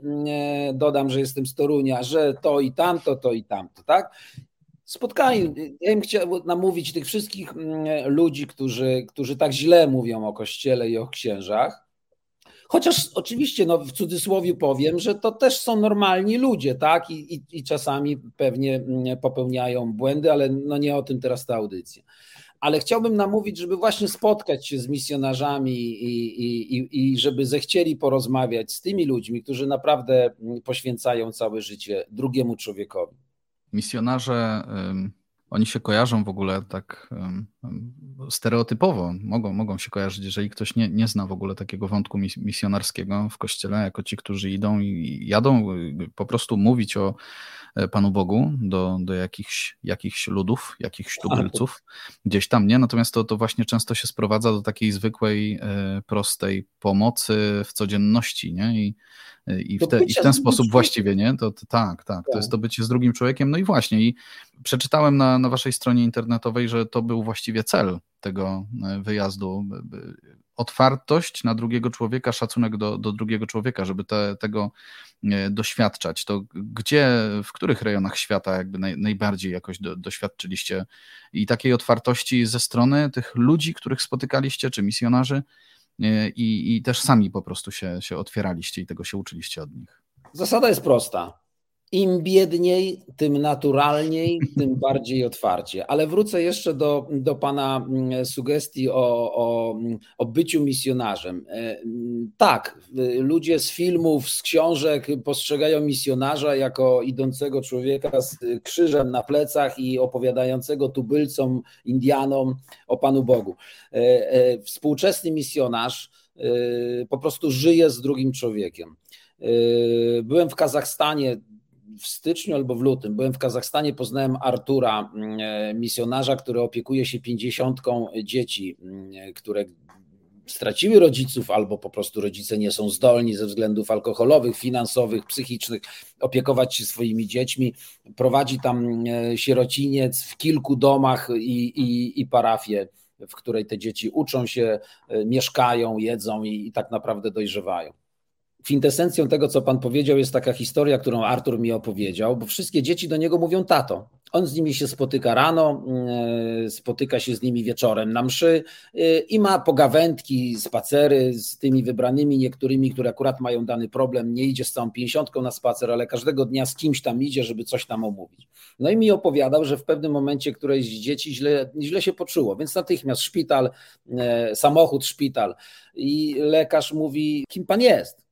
dodam, że jestem z Torunia, że to i tamto, to i tamto, tak? Spotkanie, ja bym chciał namówić tych wszystkich ludzi, którzy, którzy tak źle mówią o Kościele i o księżach, Chociaż oczywiście, no, w cudzysłowie powiem, że to też są normalni ludzie, tak? I, i, i czasami pewnie popełniają błędy, ale no nie o tym teraz ta audycja ale chciałbym namówić, żeby właśnie spotkać się z misjonarzami i, i, i, żeby zechcieli porozmawiać z tymi ludźmi, którzy naprawdę poświęcają całe życie drugiemu człowiekowi. Misjonarze, oni się kojarzą w ogóle tak stereotypowo, mogą, mogą się kojarzyć, jeżeli ktoś nie, nie zna w ogóle takiego wątku misjonarskiego w kościele, jako ci, którzy idą i jadą y, po prostu mówić o E, Panu Bogu do, do jakichś, jakichś ludów, jakichś tubylców, gdzieś tam, nie? Natomiast to, to właśnie często się sprowadza do takiej zwykłej, e, prostej pomocy w codzienności, nie? I, e, i w, te, i w ten sposób właściwie, nie? To, to, tak, tak, to jest to bycie z drugim człowiekiem. No i właśnie, i przeczytałem na, na waszej stronie internetowej, że to był właściwie cel tego wyjazdu otwartość na drugiego człowieka, szacunek do, do drugiego człowieka, żeby te, tego e, doświadczać. To gdzie, w których rejonach świata jakby naj, najbardziej jakoś do, doświadczyliście i takiej otwartości ze strony tych ludzi, których spotykaliście, czy misjonarzy e, i, i też sami po prostu się, się otwieraliście i tego się uczyliście od nich? Zasada jest prosta. Im biedniej, tym naturalniej, tym bardziej otwarcie. Ale wrócę jeszcze do, do Pana mm, sugestii o, o, o byciu misjonarzem. E, tak, ludzie z filmów, z książek postrzegają misjonarza jako idącego człowieka z krzyżem na plecach i opowiadającego tubylcom, Indianom o Panu Bogu. E, e, współczesny misjonarz po prostu żyje z drugim człowiekiem. Byłem w Kazachstanie w styczniu albo w lutym byłem w Kazachstanie, poznałem Artura, mm, e, misjonarza, który opiekuje się pięćdziesiątką dzieci, mm, które straciły rodziców, albo po prostu rodzice nie są zdolni ze względów alkoholowych, finansowych, psychicznych opiekować się swoimi dziećmi. Prowadzi tam e, sierociniec w kilku domach i, i, i parafię, w której te dzieci uczą się, e, mieszkają, jedzą i, i tak naprawdę dojrzewają kwintesencją tego, co pan powiedział, jest taka historia, którą Artur mi opowiedział, bo wszystkie dzieci do niego mówią tato. On z nimi się spotyka rano, e, spotyka się z nimi wieczorem na mszy e, i ma pogawędki, spacery z tymi wybranymi niektórymi, które akurat mają dany problem. Nie idzie z całą pięćdziesiątką na spacer, ale każdego dnia z kimś tam idzie, żeby coś tam omówić. No i mi opowiadał, że w pewnym momencie któreś z dzieci źle, źle się poczuło, więc natychmiast szpital, e, samochód, szpital i lekarz mówi, kim pan jest?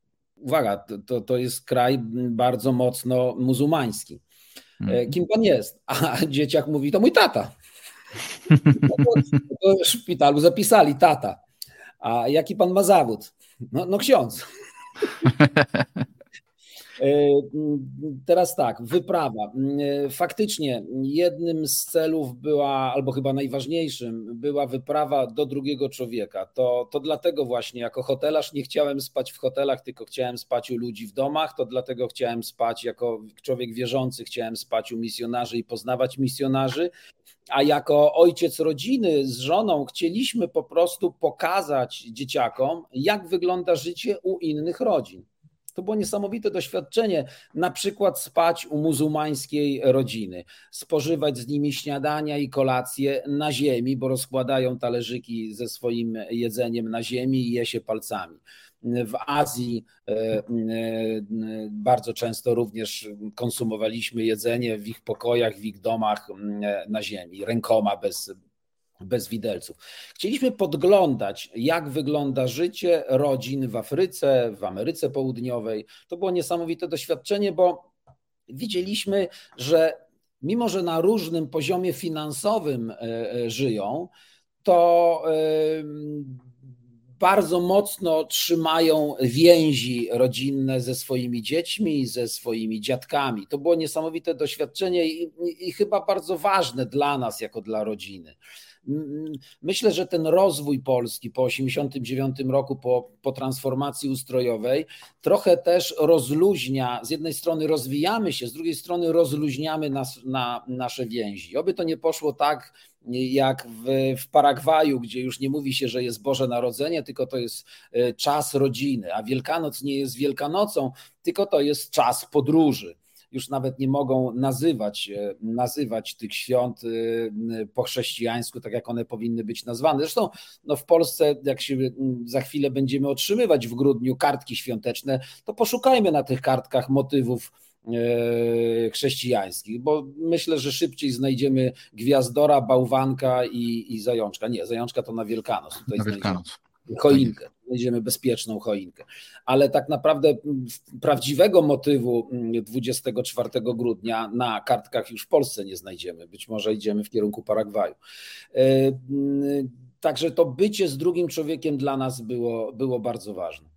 Uwaga, to, to jest kraj bardzo mocno muzułmański. Mhm. Kim pan jest? A dzieciak mówi, to mój tata. No w szpitalu zapisali tata. A jaki pan ma zawód? No, no ksiądz. E, teraz tak, wyprawa. E, faktycznie jednym z celów była, albo chyba najważniejszym, była wyprawa do drugiego człowieka. To, to dlatego właśnie jako hotelarz nie chciałem spać w hotelach, tylko chciałem spać u ludzi w domach. To dlatego chciałem spać jako człowiek wierzący, chciałem spać u misjonarzy i poznawać misjonarzy. A jako ojciec rodziny z żoną chcieliśmy po prostu pokazać dzieciakom, jak wygląda życie u innych rodzin. To było niesamowite doświadczenie, na przykład spać u muzułmańskiej rodziny, spożywać z nimi śniadania i kolacje na ziemi, bo rozkładają talerzyki ze swoim jedzeniem na ziemi i je się palcami. W Azji e, e, bardzo często również konsumowaliśmy jedzenie w ich pokojach, w ich domach na ziemi, rękoma bez, bez widelców. Chcieliśmy podglądać, jak wygląda życie rodzin w Afryce, w Ameryce Południowej. To było niesamowite doświadczenie, bo widzieliśmy, że mimo, że na różnym poziomie finansowym e, e, żyją, to e, bardzo mocno trzymają więzi rodzinne ze swoimi dziećmi, ze swoimi dziadkami. To było niesamowite doświadczenie i, i chyba bardzo ważne dla nas, jako dla rodziny. Myślę, że ten rozwój Polski po 1989 roku, po, po transformacji ustrojowej, trochę też rozluźnia, z jednej strony rozwijamy się, z drugiej strony rozluźniamy nas, na nasze więzi. Oby to nie poszło tak, jak w, w Paragwaju, gdzie już nie mówi się, że jest Boże Narodzenie, tylko to jest e, czas rodziny, a Wielkanoc nie jest Wielkanocą, tylko to jest czas podróży już nawet nie mogą nazywać, e, nazywać tych świąt e, po chrześcijańsku, tak jak one powinny być nazwane. Zresztą no w Polsce, jak się za chwilę będziemy otrzymywać w grudniu kartki świąteczne, to poszukajmy na tych kartkach motywów e, chrześcijańskich, bo myślę, że szybciej znajdziemy gwiazdora, bałwanka i, i zajączka. Nie, zajączka to na Wielkanoc. Tutaj na Wielkanoc. Choinkę znajdziemy bezpieczną choinkę. Ale tak naprawdę prawdziwego motywu 24 grudnia na kartkach już w Polsce nie znajdziemy. Być może idziemy w kierunku Paragwaju. E, także to bycie z drugim człowiekiem dla nas było, było bardzo ważne.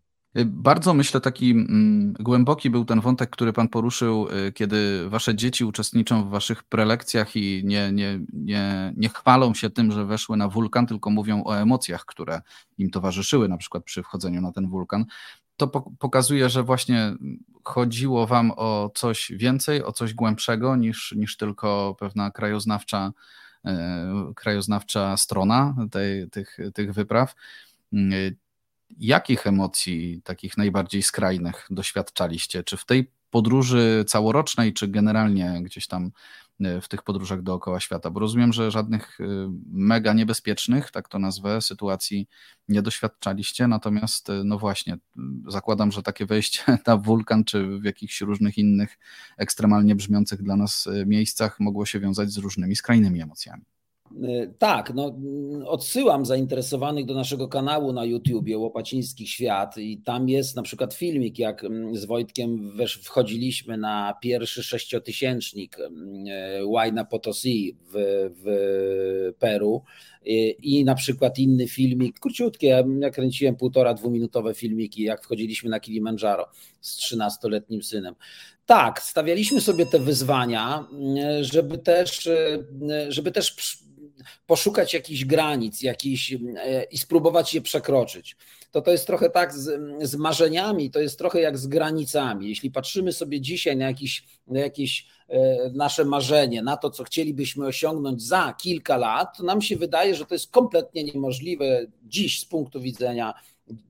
Bardzo myślę, taki mm, głęboki był ten wątek, który Pan poruszył, y, kiedy Wasze dzieci uczestniczą w Waszych prelekcjach i nie, nie, nie, nie chwalą się tym, że weszły na wulkan, tylko mówią o emocjach, które im towarzyszyły, na przykład przy wchodzeniu na ten wulkan. To pokazuje, że właśnie chodziło Wam o coś więcej, o coś głębszego niż, niż tylko pewna krajoznawcza, y, krajoznawcza strona tej, tych, tych wypraw y, Jakich emocji, takich najbardziej skrajnych, doświadczaliście? Czy w tej podróży całorocznej, czy generalnie gdzieś tam w tych podróżach dookoła świata? Bo rozumiem, że żadnych mega niebezpiecznych, tak to nazwę, sytuacji nie doświadczaliście, natomiast no właśnie, zakładam, że takie wejście na wulkan czy w jakichś różnych innych ekstremalnie brzmiących dla nas miejscach mogło się wiązać z różnymi skrajnymi emocjami. E, tak, no, odsyłam zainteresowanych do naszego kanału na YouTubie Łopaciński Świat i tam jest na przykład filmik, jak mm, z Wojtkiem wchodziliśmy na pierwszy sześciotysięcznik Huayna mm, Potosi w, w Peru i na przykład inny filmik, króciutki, ja kręciłem półtora, dwuminutowe filmiki, jak wchodziliśmy na Kilimandżaro z trzynastoletnim synem. Tak, stawialiśmy sobie te wyzwania, mm, żeby też, żeby też poszukać jakichś granic jakichś, e, i spróbować je przekroczyć. To to jest trochę tak z, z marzeniami, to jest trochę jak z granicami. Jeśli patrzymy sobie dzisiaj na jakieś, na jakieś e, nasze marzenie, na to, co chcielibyśmy osiągnąć za kilka lat, to nam się wydaje, że to jest kompletnie niemożliwe dziś z punktu widzenia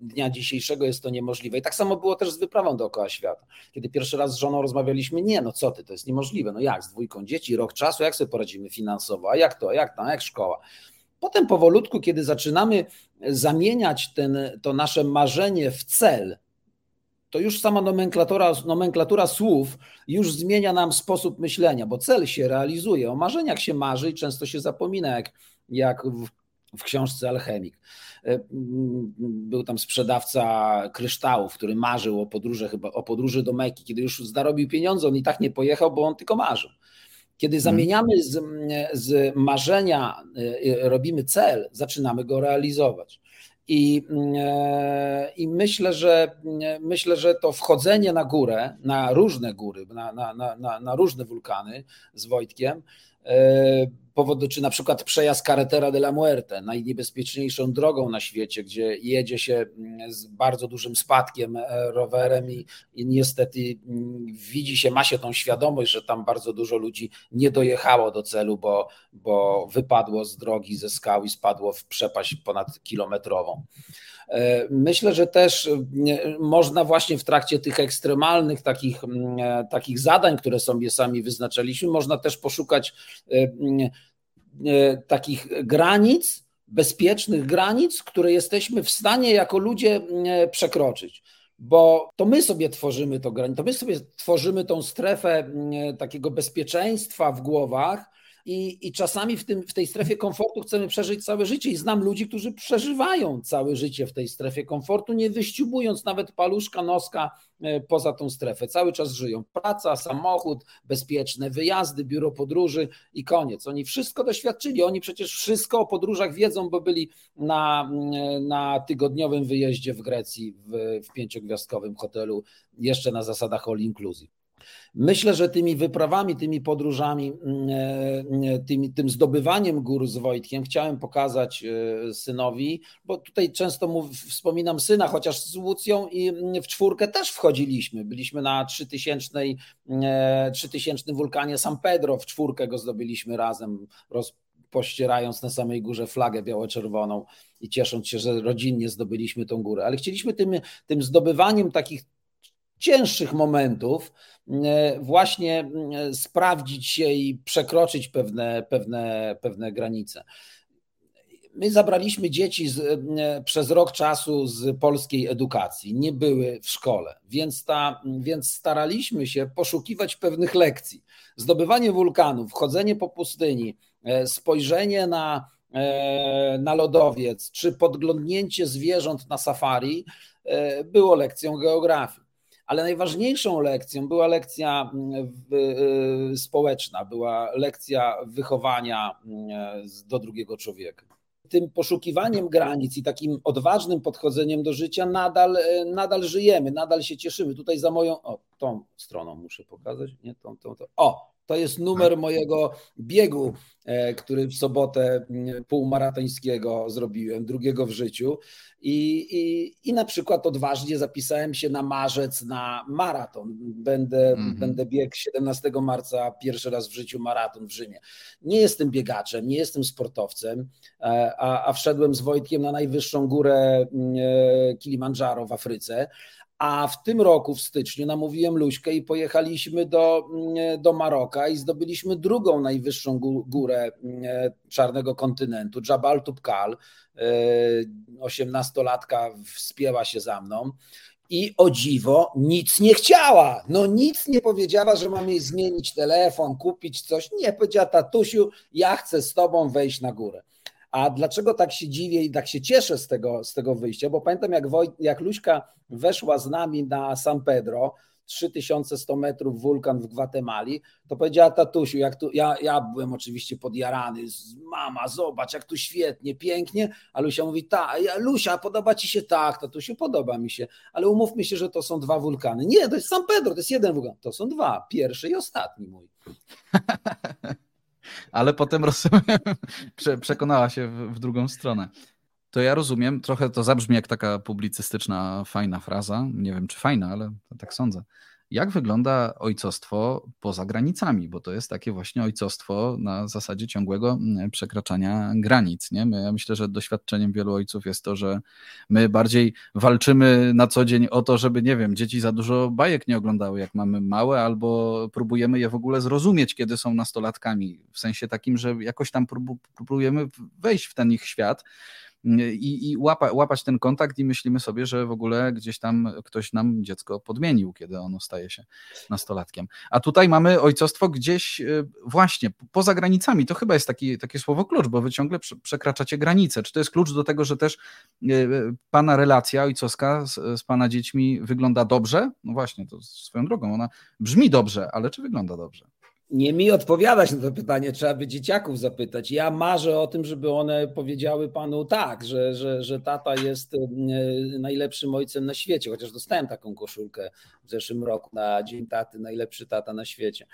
dnia dzisiejszego jest to niemożliwe. I tak samo było też z wyprawą dookoła świata. Kiedy pierwszy raz z żoną rozmawialiśmy, nie, no co ty, to jest niemożliwe. No jak, z dwójką dzieci, rok czasu, jak sobie poradzimy finansowo, a jak to, jak tam, jak szkoła. Potem powolutku, kiedy zaczynamy zamieniać ten, to nasze marzenie w cel, to już sama nomenklatura, nomenklatura słów już zmienia nam sposób myślenia, bo cel się realizuje, o marzeniach się marzy i często się zapomina, jak, jak w, książce Alchemik. E, był tam sprzedawca kryształów, który marzył o podróży, chyba o podróży do Mekki. Kiedy już zarobił pieniądze, on i tak nie pojechał, bo on tylko marzył. Kiedy mhm. zamieniamy z, z marzenia, e, robimy cel, zaczynamy go realizować. I, e, I myślę, że myślę, że to wchodzenie na górę, na różne góry, na, na, na, na różne wulkany z Wojtkiem, powodu, czy na przykład przejazd Carretera de la Muerte, najniebezpieczniejszą drogą na świecie, gdzie jedzie się mm, z bardzo dużym spadkiem e, rowerem i, i niestety mm, widzi się, ma się tą świadomość, że tam bardzo dużo ludzi nie dojechało do celu, bo, bo wypadło z drogi, ze skał i spadło w przepaść ponad kilometrową. E, myślę, że też e, można właśnie w trakcie tych ekstremalnych takich, e, takich zadań, które sobie sami wyznaczyliśmy, można też poszukać takich granic, bezpiecznych granic, które jesteśmy w stanie jako ludzie przekroczyć. Bo to my sobie tworzymy to granice, to my sobie tworzymy tą strefę takiego bezpieczeństwa w głowach, i, i czasami w, tym, w tej strefie komfortu chcemy przeżyć całe życie. I znam ludzi, którzy przeżywają całe życie w tej strefie komfortu, nie wyściubując nawet paluszka, noska e, poza tą strefę. Cały czas żyją. Praca, samochód, bezpieczne wyjazdy, biuro podróży i koniec. Oni wszystko doświadczyli. Oni przecież wszystko o podróżach wiedzą, bo byli na, na tygodniowym wyjeździe w Grecji w, w pięciogwiazdkowym hotelu, jeszcze na zasadach all inclusive. Myślę, że tymi wyprawami, tymi podróżami, mm, e, tymi, tym zdobywaniem gór z Wojtkiem chciałem pokazać e, synowi, bo tutaj często wspominam syna, chociaż z Łucją i mm, w czwórkę też wchodziliśmy. Byliśmy na 3000, 3000 e, wulkanie San Pedro, w czwórkę go zdobyliśmy razem, roz, pościerając na samej górze flagę biało-czerwoną i ciesząc się, że rodzinnie zdobyliśmy tą górę. Ale chcieliśmy tym, tym zdobywaniem takich cięższych momentów e, właśnie e, sprawdzić się i przekroczyć pewne, pewne, pewne granice. My zabraliśmy dzieci z, e, przez rok czasu z polskiej edukacji, nie były w szkole, więc, ta, więc staraliśmy się poszukiwać pewnych lekcji. Zdobywanie wulkanów, chodzenie po pustyni, spojrzenie na, na lodowiec, czy podglądnięcie zwierząt na safari było lekcją geografii ale najważniejszą lekcją była lekcja mm, y, społeczna, była lekcja wychowania mm, do drugiego człowieka. Tym poszukiwaniem granic i takim odważnym podchodzeniem do życia nadal, y, nadal żyjemy, nadal się cieszymy. Tutaj za moją, o, tą stroną muszę pokazać, nie tą, tą, tą. O, to jest numer mojego biegu, e, który w sobotę mm, półmaratońskiego zrobiłem, drugiego w życiu. I, i, I na przykład odważnie zapisałem się na marzec na maraton. Będę, mm -hmm. będę biegł 17 marca, pierwszy raz w życiu maraton w Rzymie. Nie jestem biegaczem, nie jestem sportowcem, e, a, a wszedłem z Wojtkiem na najwyższą górę mm, e, Kilimandżaro w Afryce, A w tym roku, w styczniu, namówiłem Luśkę i pojechaliśmy do, mm, do Maroka i zdobyliśmy drugą najwyższą górę mm, czarnego kontynentu, Jabal Tubkal. Osiemnastolatka wspięła się za mną i o dziwo nic nie chciała. No nic nie powiedziała, że mam jej zmienić telefon, kupić coś. Nie, powiedziała tatusiu, ja chcę z tobą wejść na górę. A dlaczego tak się dziwię i tak się cieszę z tego, z tego wyjścia? Bo pamiętam, jak, Woj, jak Luśka weszła z nami na San Pedro, 3100 metrów wulkan w Gwatemali, to powiedziała tatusiu, jak tu, ja, ja byłem oczywiście podjarany, mama, zobacz, jak tu świetnie, pięknie, a Lusia mówi, tak, Lusia, podoba ci się tak, tatusiu, podoba mi się, ale umówmy się, że to są dwa wulkany. Nie, to jest San Pedro, to jest jeden wulkan, to są dwa, pierwszy i ostatni mój. ale potem rozumiem, przekonała się w, drugą stronę. To ja rozumiem, trochę to zabrzmi jak taka publicystyczna, fajna fraza. Nie wiem, czy fajna, ale tak sądzę. Jak wygląda ojcostwo poza granicami? Bo to jest takie właśnie ojcostwo na zasadzie ciągłego mm, przekraczania granic. Nie? My, ja myślę, że doświadczeniem wielu ojców jest to, że my bardziej walczymy na co dzień o to, żeby, nie wiem, dzieci za dużo bajek nie oglądały, jak mamy małe, albo próbujemy je w ogóle zrozumieć, kiedy są nastolatkami. W sensie takim, że jakoś tam próbujemy wejść w ten ich świat i, i łapa, łapać ten kontakt i myślimy sobie, że w ogóle gdzieś tam ktoś nam dziecko podmienił, kiedy ono staje się nastolatkiem. A tutaj mamy ojcostwo gdzieś y, właśnie poza granicami. To chyba jest taki, takie słowo klucz, bo wy ciągle przekraczacie granice. Czy to jest klucz do tego, że też y, y, pana relacja ojcowska z, z pana dziećmi wygląda dobrze? No właśnie, to swoją drogą, ona brzmi dobrze, ale czy wygląda dobrze? Nie mi odpowiadać na to pytanie, trzeba by dzieciaków zapytać. Ja marzę o tym, żeby one powiedziały panu tak, że, że, że tata jest e, najlepszym ojcem na świecie, chociaż dostałem taką koszulkę w zeszłym roku na Dzień Taty, najlepszy tata na świecie.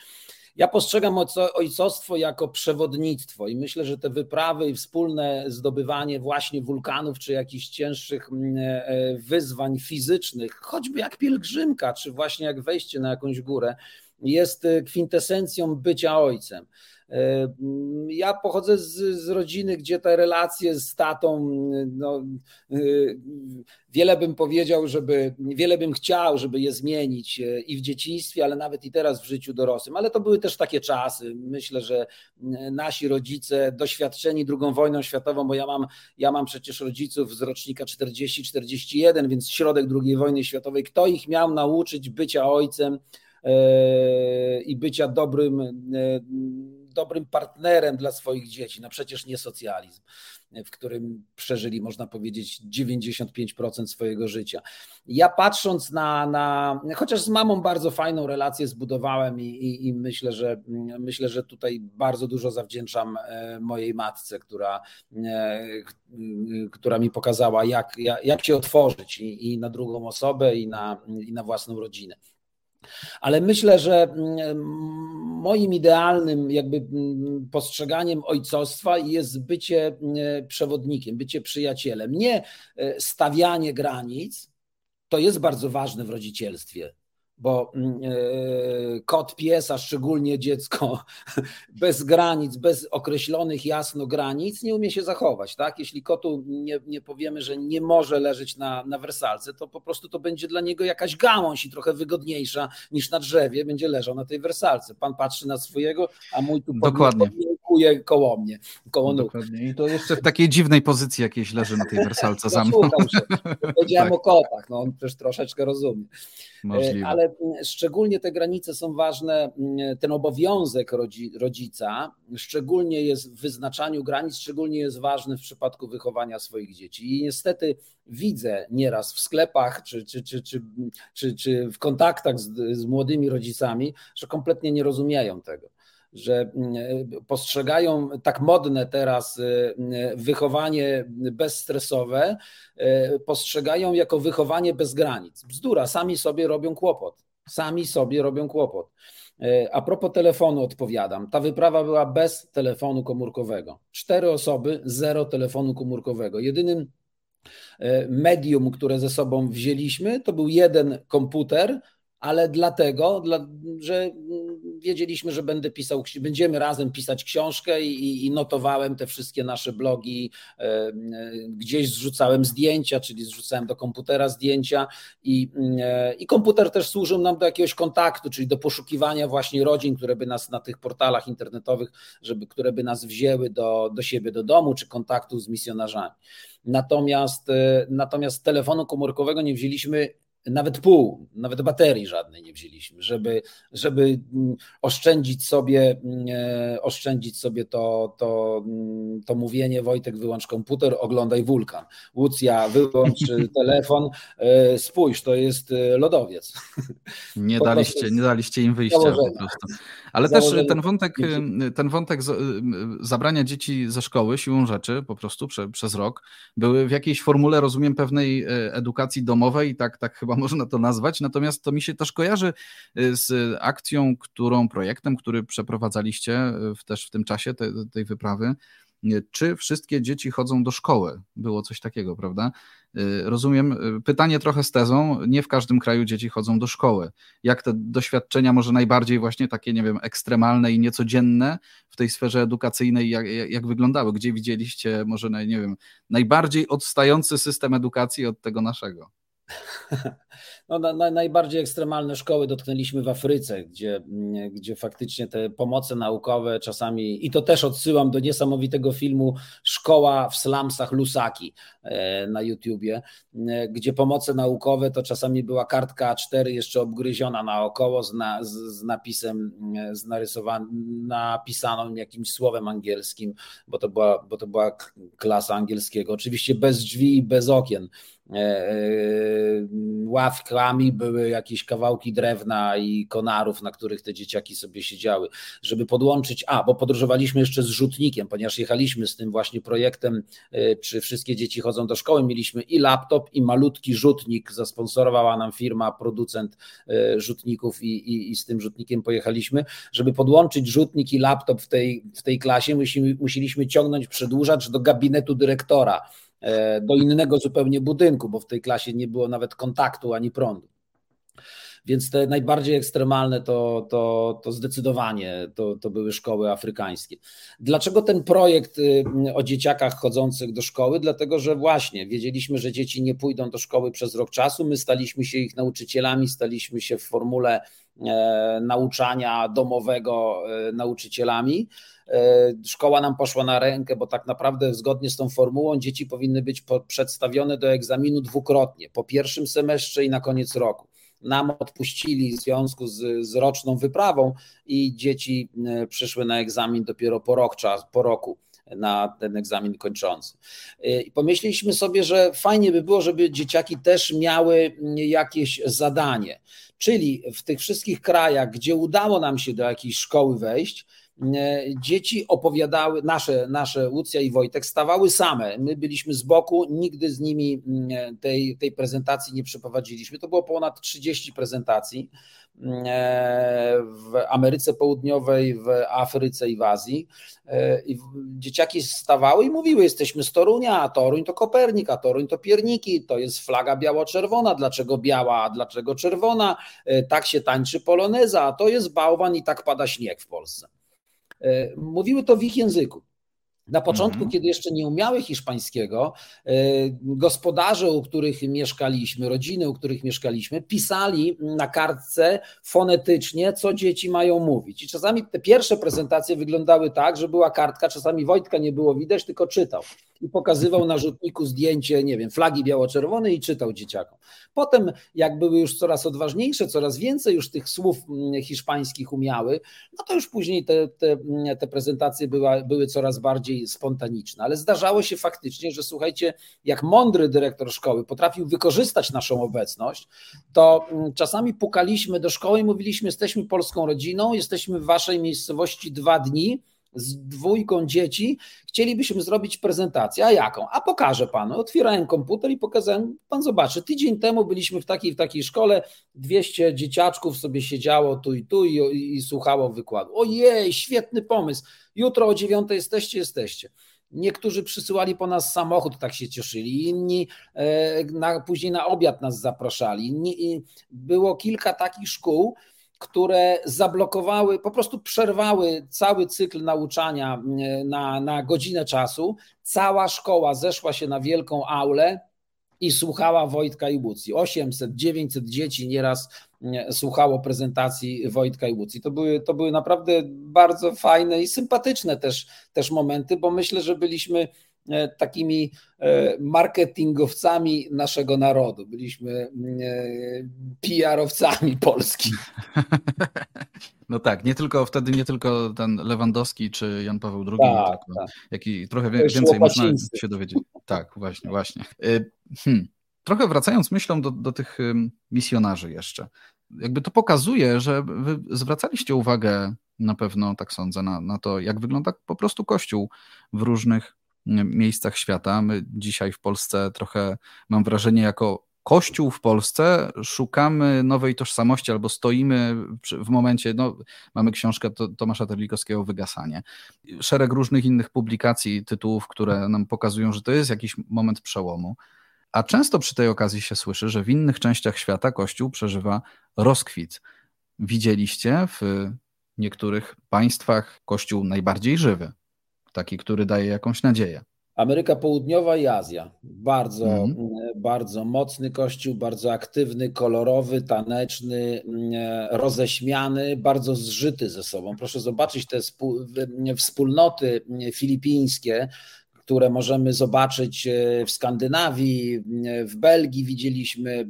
Ja postrzegam ojcostwo jako przewodnictwo i myślę, że te wyprawy i wspólne zdobywanie właśnie wulkanów czy jakichś cięższych e, wyzwań fizycznych, choćby jak pielgrzymka, czy właśnie jak wejście na jakąś górę, jest e, kwintesencją bycia ojcem. E, ja pochodzę z, z, rodziny, gdzie te relacje z tatą, no, e, wiele bym powiedział, żeby, wiele bym chciał, żeby je zmienić i w dzieciństwie, ale nawet i teraz w życiu dorosłym, ale to były też takie czasy. Myślę, że nasi rodzice, doświadczeni II wojną światową, bo ja mam, ja mam przecież rodziców z rocznika 40-41, więc środek II wojny światowej, kto ich miał nauczyć bycia ojcem, i bycia dobrym, e, dobrym partnerem dla swoich dzieci. No przecież nie socjalizm, w którym przeżyli, można powiedzieć, 95% swojego życia. Ja patrząc na, na chociaż z mamą bardzo fajną relację zbudowałem i, i, i myślę, że myślę, że tutaj bardzo dużo zawdzięczam e, mojej matce, która, która mi pokazała, jak, jak, jak się otworzyć i, i na drugą osobę, i na, i na własną rodzinę. Ale myślę, że mm, moim idealnym jakby mm, postrzeganiem ojcostwa jest bycie mm, przewodnikiem, bycie przyjacielem. Nie e, stawianie granic, to jest bardzo ważne w rodzicielstwie bo mm, e, kot, pies, a szczególnie dziecko bez granic, bez określonych jasno granic nie umie się zachować. Tak? Jeśli kotu nie, nie powiemy, że nie może leżeć na, na wersalce, to po prostu to będzie dla niego jakaś gałąź i trochę wygodniejsza niż na drzewie będzie leżał na tej wersalce. Pan patrzy na swojego, a mój tu Dokładnie. Kuje koło mnie, koło nóg. Dokładnie. I to jeszcze w takiej dziwnej pozycji jakiejś leży na tej wersalce za mną. Powiedziałem tak. o kotach, no on też troszeczkę rozumie. Możliwe. Ale mm, szczególnie te granice są ważne, mm, ten obowiązek rodzica, szczególnie jest w wyznaczaniu granic, szczególnie jest ważny w przypadku wychowania swoich dzieci. I niestety widzę nieraz w sklepach czy, czy, czy, czy, czy, czy w kontaktach z, z młodymi rodzicami, że kompletnie nie rozumieją tego że mm, postrzegają tak modne teraz y, wychowanie bezstresowe, postrzegają jako wychowanie bez granic. Bzdura, sami sobie robią kłopot. Sami sobie robią kłopot. A propos telefonu odpowiadam. Ta wyprawa była bez telefonu komórkowego. Cztery osoby, zero telefonu komórkowego. Jedynym medium, które ze sobą wzięliśmy, to był jeden komputer, ale dlatego, że wiedzieliśmy, że będę pisał, będziemy razem pisać książkę i, i notowałem te wszystkie nasze blogi, gdzieś zrzucałem zdjęcia, czyli zrzucałem do komputera zdjęcia i, i komputer też służył nam do jakiegoś kontaktu, czyli do poszukiwania właśnie rodzin, które by nas na tych portalach internetowych, żeby, które by nas wzięły do, do siebie, do domu, czy kontaktu z misjonarzami. Natomiast, e, natomiast telefonu komórkowego nie wzięliśmy nawet pół, nawet baterii żadnej nie wzięliśmy, żeby, żeby mm, oszczędzić sobie, mm, e, oszczędzić sobie to, to, mm, to mówienie Wojtek wyłącz komputer, oglądaj wulkan. Łucja wyłącz telefon, e, spójrz, to jest e, lodowiec. Nie daliście, nie daliście im wyjścia po prostu. Ale też ten wątek, ten wątek zabrania dzieci ze szkoły siłą rzeczy po prostu prze, przez rok były w jakiejś formule, rozumiem, pewnej edukacji domowej, tak, tak chyba można to nazwać. Natomiast to mi się też kojarzy y, z akcją, którą, projektem, który przeprowadzaliście y, w, też w tym czasie te, tej wyprawy. Y, czy wszystkie dzieci chodzą do szkoły? Było coś takiego, prawda? Rozumiem, pytanie trochę z tezą, nie w każdym kraju dzieci chodzą do szkoły. Jak te doświadczenia może najbardziej właśnie takie, nie wiem, ekstremalne i niecodzienne w tej sferze edukacyjnej, jak, jak wyglądały? Gdzie widzieliście może, nie wiem, najbardziej odstający system edukacji od tego naszego? No, na, na, najbardziej ekstremalne szkoły dotknęliśmy w Afryce, gdzie, gdzie faktycznie te pomoce naukowe czasami, i to też odsyłam do niesamowitego filmu Szkoła w slumsach Lusaki e, na YouTubie, e, gdzie pomoce naukowe to czasami była kartka A4 jeszcze obgryziona naokoło z, na, z, z napisem, e, z narysowanym, jakimś słowem angielskim, bo to, była, bo to była klasa angielskiego. Oczywiście bez drzwi i bez okien ławkami były jakieś kawałki drewna i konarów, na których te dzieciaki sobie siedziały, żeby podłączyć, a bo podróżowaliśmy jeszcze z rzutnikiem, ponieważ jechaliśmy z tym właśnie projektem, e, czy wszystkie dzieci chodzą do szkoły, mieliśmy i laptop, i malutki rzutnik, zasponsorowała nam firma, producent e, rzutników i, i, i z tym rzutnikiem pojechaliśmy, żeby podłączyć rzutnik i laptop w tej, w tej klasie, musieliśmy ciągnąć przedłużacz do gabinetu dyrektora, E, do innego zupełnie budynku, bo w tej klasie nie było nawet kontaktu ani prądu. Więc te najbardziej ekstremalne to, to, to zdecydowanie to, to były szkoły afrykańskie. Dlaczego ten projekt y, o dzieciakach chodzących do szkoły? Dlatego, że właśnie wiedzieliśmy, że dzieci nie pójdą do szkoły przez rok czasu. My staliśmy się ich nauczycielami, staliśmy się w formule e, nauczania domowego e, nauczycielami. E, szkoła nam poszła na rękę, bo tak naprawdę zgodnie z tą formułą dzieci powinny być przedstawione do egzaminu dwukrotnie, po pierwszym semestrze i na koniec roku. Nam odpuścili w związku z, z roczną wyprawą i dzieci e, przyszły na egzamin dopiero po, rok, czas, po roku na ten egzamin kończący. E, I pomyśleliśmy sobie, że fajnie by było, żeby dzieciaki też miały jakieś zadanie. Czyli w tych wszystkich krajach, gdzie udało nam się do jakiejś szkoły wejść, dzieci opowiadały, nasze, nasze Łucja i Wojtek stawały same. My byliśmy z boku, nigdy z nimi mm, tej, tej prezentacji nie przeprowadziliśmy. To było ponad 30 prezentacji mm, e, w Ameryce Południowej, w Afryce i w Azji. E, I dzieciaki stawały i mówiły: Jesteśmy z Torunia, a Toruń to Kopernik, a Toruń to pierniki, to jest flaga biało-czerwona. Dlaczego biała, a dlaczego czerwona? Tak się tańczy poloneza, a to jest bałwan i tak pada śnieg w Polsce. E, mówiły to w ich języku. Na początku, mhm. kiedy jeszcze nie umiały hiszpańskiego, e, gospodarze, u których mieszkaliśmy, rodziny, u których mieszkaliśmy, pisali na kartce fonetycznie, co dzieci mają mówić. I czasami te pierwsze prezentacje wyglądały tak, że była kartka, czasami Wojtka nie było widać, tylko czytał i pokazywał na rzutniku zdjęcie, nie wiem, flagi biało-czerwonej i czytał dzieciakom. Potem, jak były już coraz odważniejsze, coraz więcej już tych słów mm, hiszpańskich umiały, no to już później te, te, mm, te prezentacje była, były coraz bardziej spontaniczne. Ale zdarzało się faktycznie, że słuchajcie, jak mądry dyrektor szkoły potrafił wykorzystać naszą obecność, to mm, czasami pukaliśmy do szkoły i mówiliśmy: Jesteśmy polską rodziną, jesteśmy w waszej miejscowości dwa dni z dwójką dzieci, chcielibyśmy zrobić prezentację. A jaką? A pokażę panu. Otwierałem komputer i pokazałem, pan zobaczy, tydzień temu byliśmy w takiej w takiej szkole, 200 dzieciaczków sobie siedziało tu i tu i, i słuchało wykładu. Ojej, świetny pomysł. Jutro o dziewiątej jesteście, jesteście. Niektórzy przysyłali po nas samochód, tak się cieszyli, inni e, na, później na obiad nas zapraszali. Było kilka takich szkół, które zablokowały, po prostu przerwały cały cykl nauczania na, na godzinę czasu. Cała szkoła zeszła się na wielką aulę i słuchała Wojtka i Łucji. 800, 900 dzieci nieraz słuchało prezentacji Wojtka i Łucji. To były, to były naprawdę bardzo fajne i sympatyczne też, też momenty, bo myślę, że byliśmy e, takimi e, marketingowcami naszego narodu. Byliśmy e, PR-owcami Polski. No tak, nie tylko wtedy nie tylko ten Lewandowski czy Jan Paweł II, tak, tak. jak i trochę więcej można się dowiedzieć. Tak, właśnie, właśnie. Hmm. Trochę wracając myślą do, do tych misjonarzy jeszcze. Jakby to pokazuje, że wy zwracaliście uwagę na pewno, tak sądzę, na, na to, jak wygląda po prostu Kościół w różnych miejscach świata. My dzisiaj w Polsce trochę, mam wrażenie, jako Kościół w Polsce szukamy nowej tożsamości albo stoimy w momencie, no, mamy książkę Tomasza Terlikowskiego Wygasanie. Szereg różnych innych publikacji, tytułów, które nam pokazują, że to jest jakiś moment przełomu. A często przy tej okazji się słyszy, że w innych częściach świata Kościół przeżywa rozkwit. Widzieliście w niektórych państwach Kościół najbardziej żywy, taki, który daje jakąś nadzieję. Ameryka Południowa i Azja. Bardzo, mm. bardzo mocny kościół, bardzo aktywny, kolorowy, taneczny, roześmiany, bardzo zżyty ze sobą. Proszę zobaczyć te wspólnoty filipińskie, które możemy zobaczyć e, w Skandynawii, e, w Belgii widzieliśmy, e,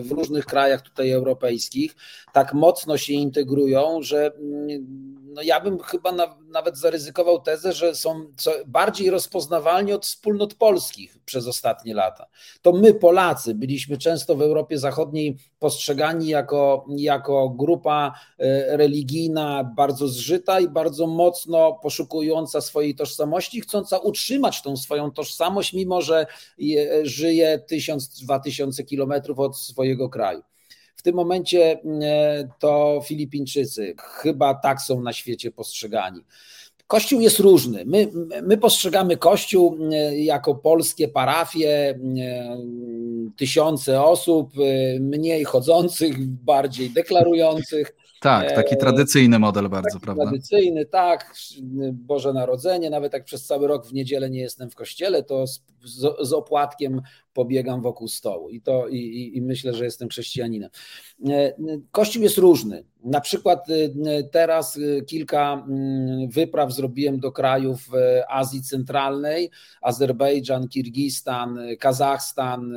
w różnych krajach tutaj europejskich, tak mocno się integrują, że mm, no ja bym chyba na, nawet zaryzykował tezę, że są bardziej rozpoznawalni od wspólnot polskich przez ostatnie lata. To my, Polacy, byliśmy często w Europie Zachodniej postrzegani jako, jako grupa e, religijna bardzo zżyta i bardzo mocno poszukująca swojej tożsamości, chcąca utrzymać tą swoją tożsamość, mimo że żyje tysiąc, dwa tysiące kilometrów od swojego kraju. Tym momencie e, to Filipińczycy chyba tak są na świecie postrzegani. Kościół jest różny. My, my postrzegamy Kościół e, jako polskie parafie, e, tysiące osób, mniej chodzących, bardziej deklarujących. Tak, taki tradycyjny model bardzo, taki prawda? Tradycyjny, tak. Boże Narodzenie, nawet jak przez cały rok w niedzielę nie jestem w kościele, to z, z opłatkiem pobiegam wokół stołu i, to, i, i myślę, że jestem chrześcijaninem. E, kościół jest różny. Na przykład e, teraz e, kilka mm, wypraw zrobiłem do krajów Azji Centralnej, Azerbejdżan, Kirgistan, Kazachstan,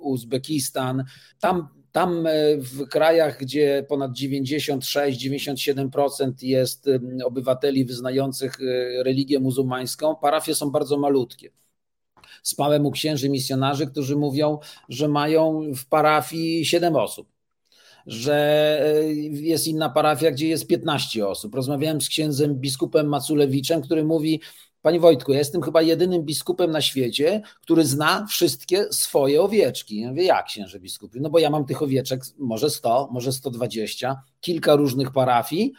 Uzbekistan. Tam tam w krajach, gdzie ponad 96-97% jest obywateli wyznających religię muzułmańską, parafie są bardzo malutkie. Spałem u księży misjonarzy, którzy mówią, że mają w parafii 7 osób że e, jest inna parafia, gdzie jest 15 osób. Rozmawiałem z księdzem biskupem Maculewiczem, który mówi: Panie Wojtku, ja jestem chyba jedynym biskupem na świecie, który zna wszystkie swoje owieczki. Ja mówię, jak księże biskupy? No bo ja mam tych owieczek może 100, może 120, kilka różnych parafii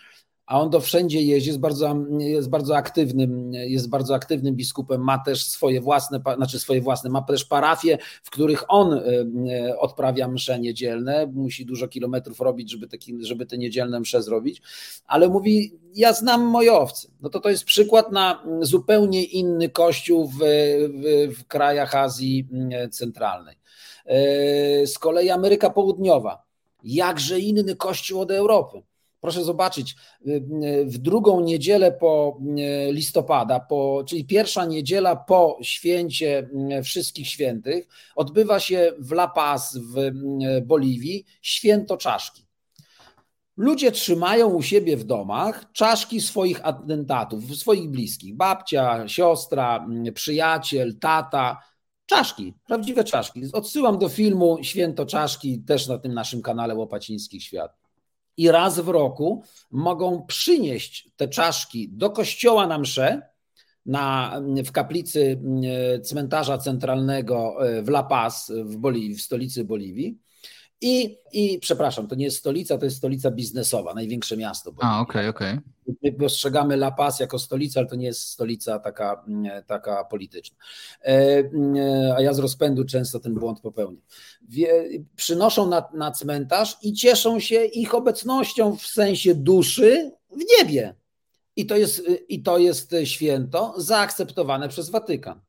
a on do wszędzie jeździ, jest bardzo, jest bardzo aktywnym, jest bardzo aktywnym biskupem, ma też swoje własne, znaczy swoje własne, ma też parafie, w których on e, e, odprawia msze niedzielne, musi dużo kilometrów robić, żeby te, żeby te niedzielne msze zrobić, ale mówi, ja znam moje owce. No to to jest przykład na zupełnie inny kościół w, w, w krajach Azji Centralnej. E, z kolei Ameryka Południowa, jakże inny kościół od Europy. Proszę zobaczyć, y, y, w drugą niedzielę po y, listopada, po, czyli pierwsza niedziela po święcie Wszystkich Świętych, odbywa się w La Paz w Boliwii święto czaszki. Ludzie trzymają u siebie w domach czaszki swoich atentatów, swoich bliskich, babcia, siostra, przyjaciel, tata, czaszki, prawdziwe czaszki. Odsyłam do filmu Święto Czaszki, też na tym naszym kanale Łopacińskich Świat i raz w roku mogą przynieść te czaszki do kościoła na msze, na, w kaplicy mm, cmentarza centralnego e, w La Paz w, Boliwii, w stolicy Boliwii I, I przepraszam, to nie jest stolica, to jest stolica biznesowa, największe miasto. A, okej, okay, okej. Okay. My postrzegamy La Paz jako stolicę, ale to nie jest stolica taka, mm, taka polityczna. E, mm, a ja z rozpędu często ten błąd popełniam. Przynoszą na, na cmentarz i cieszą się ich obecnością w sensie duszy w niebie. I to jest, i to jest święto zaakceptowane przez Watykan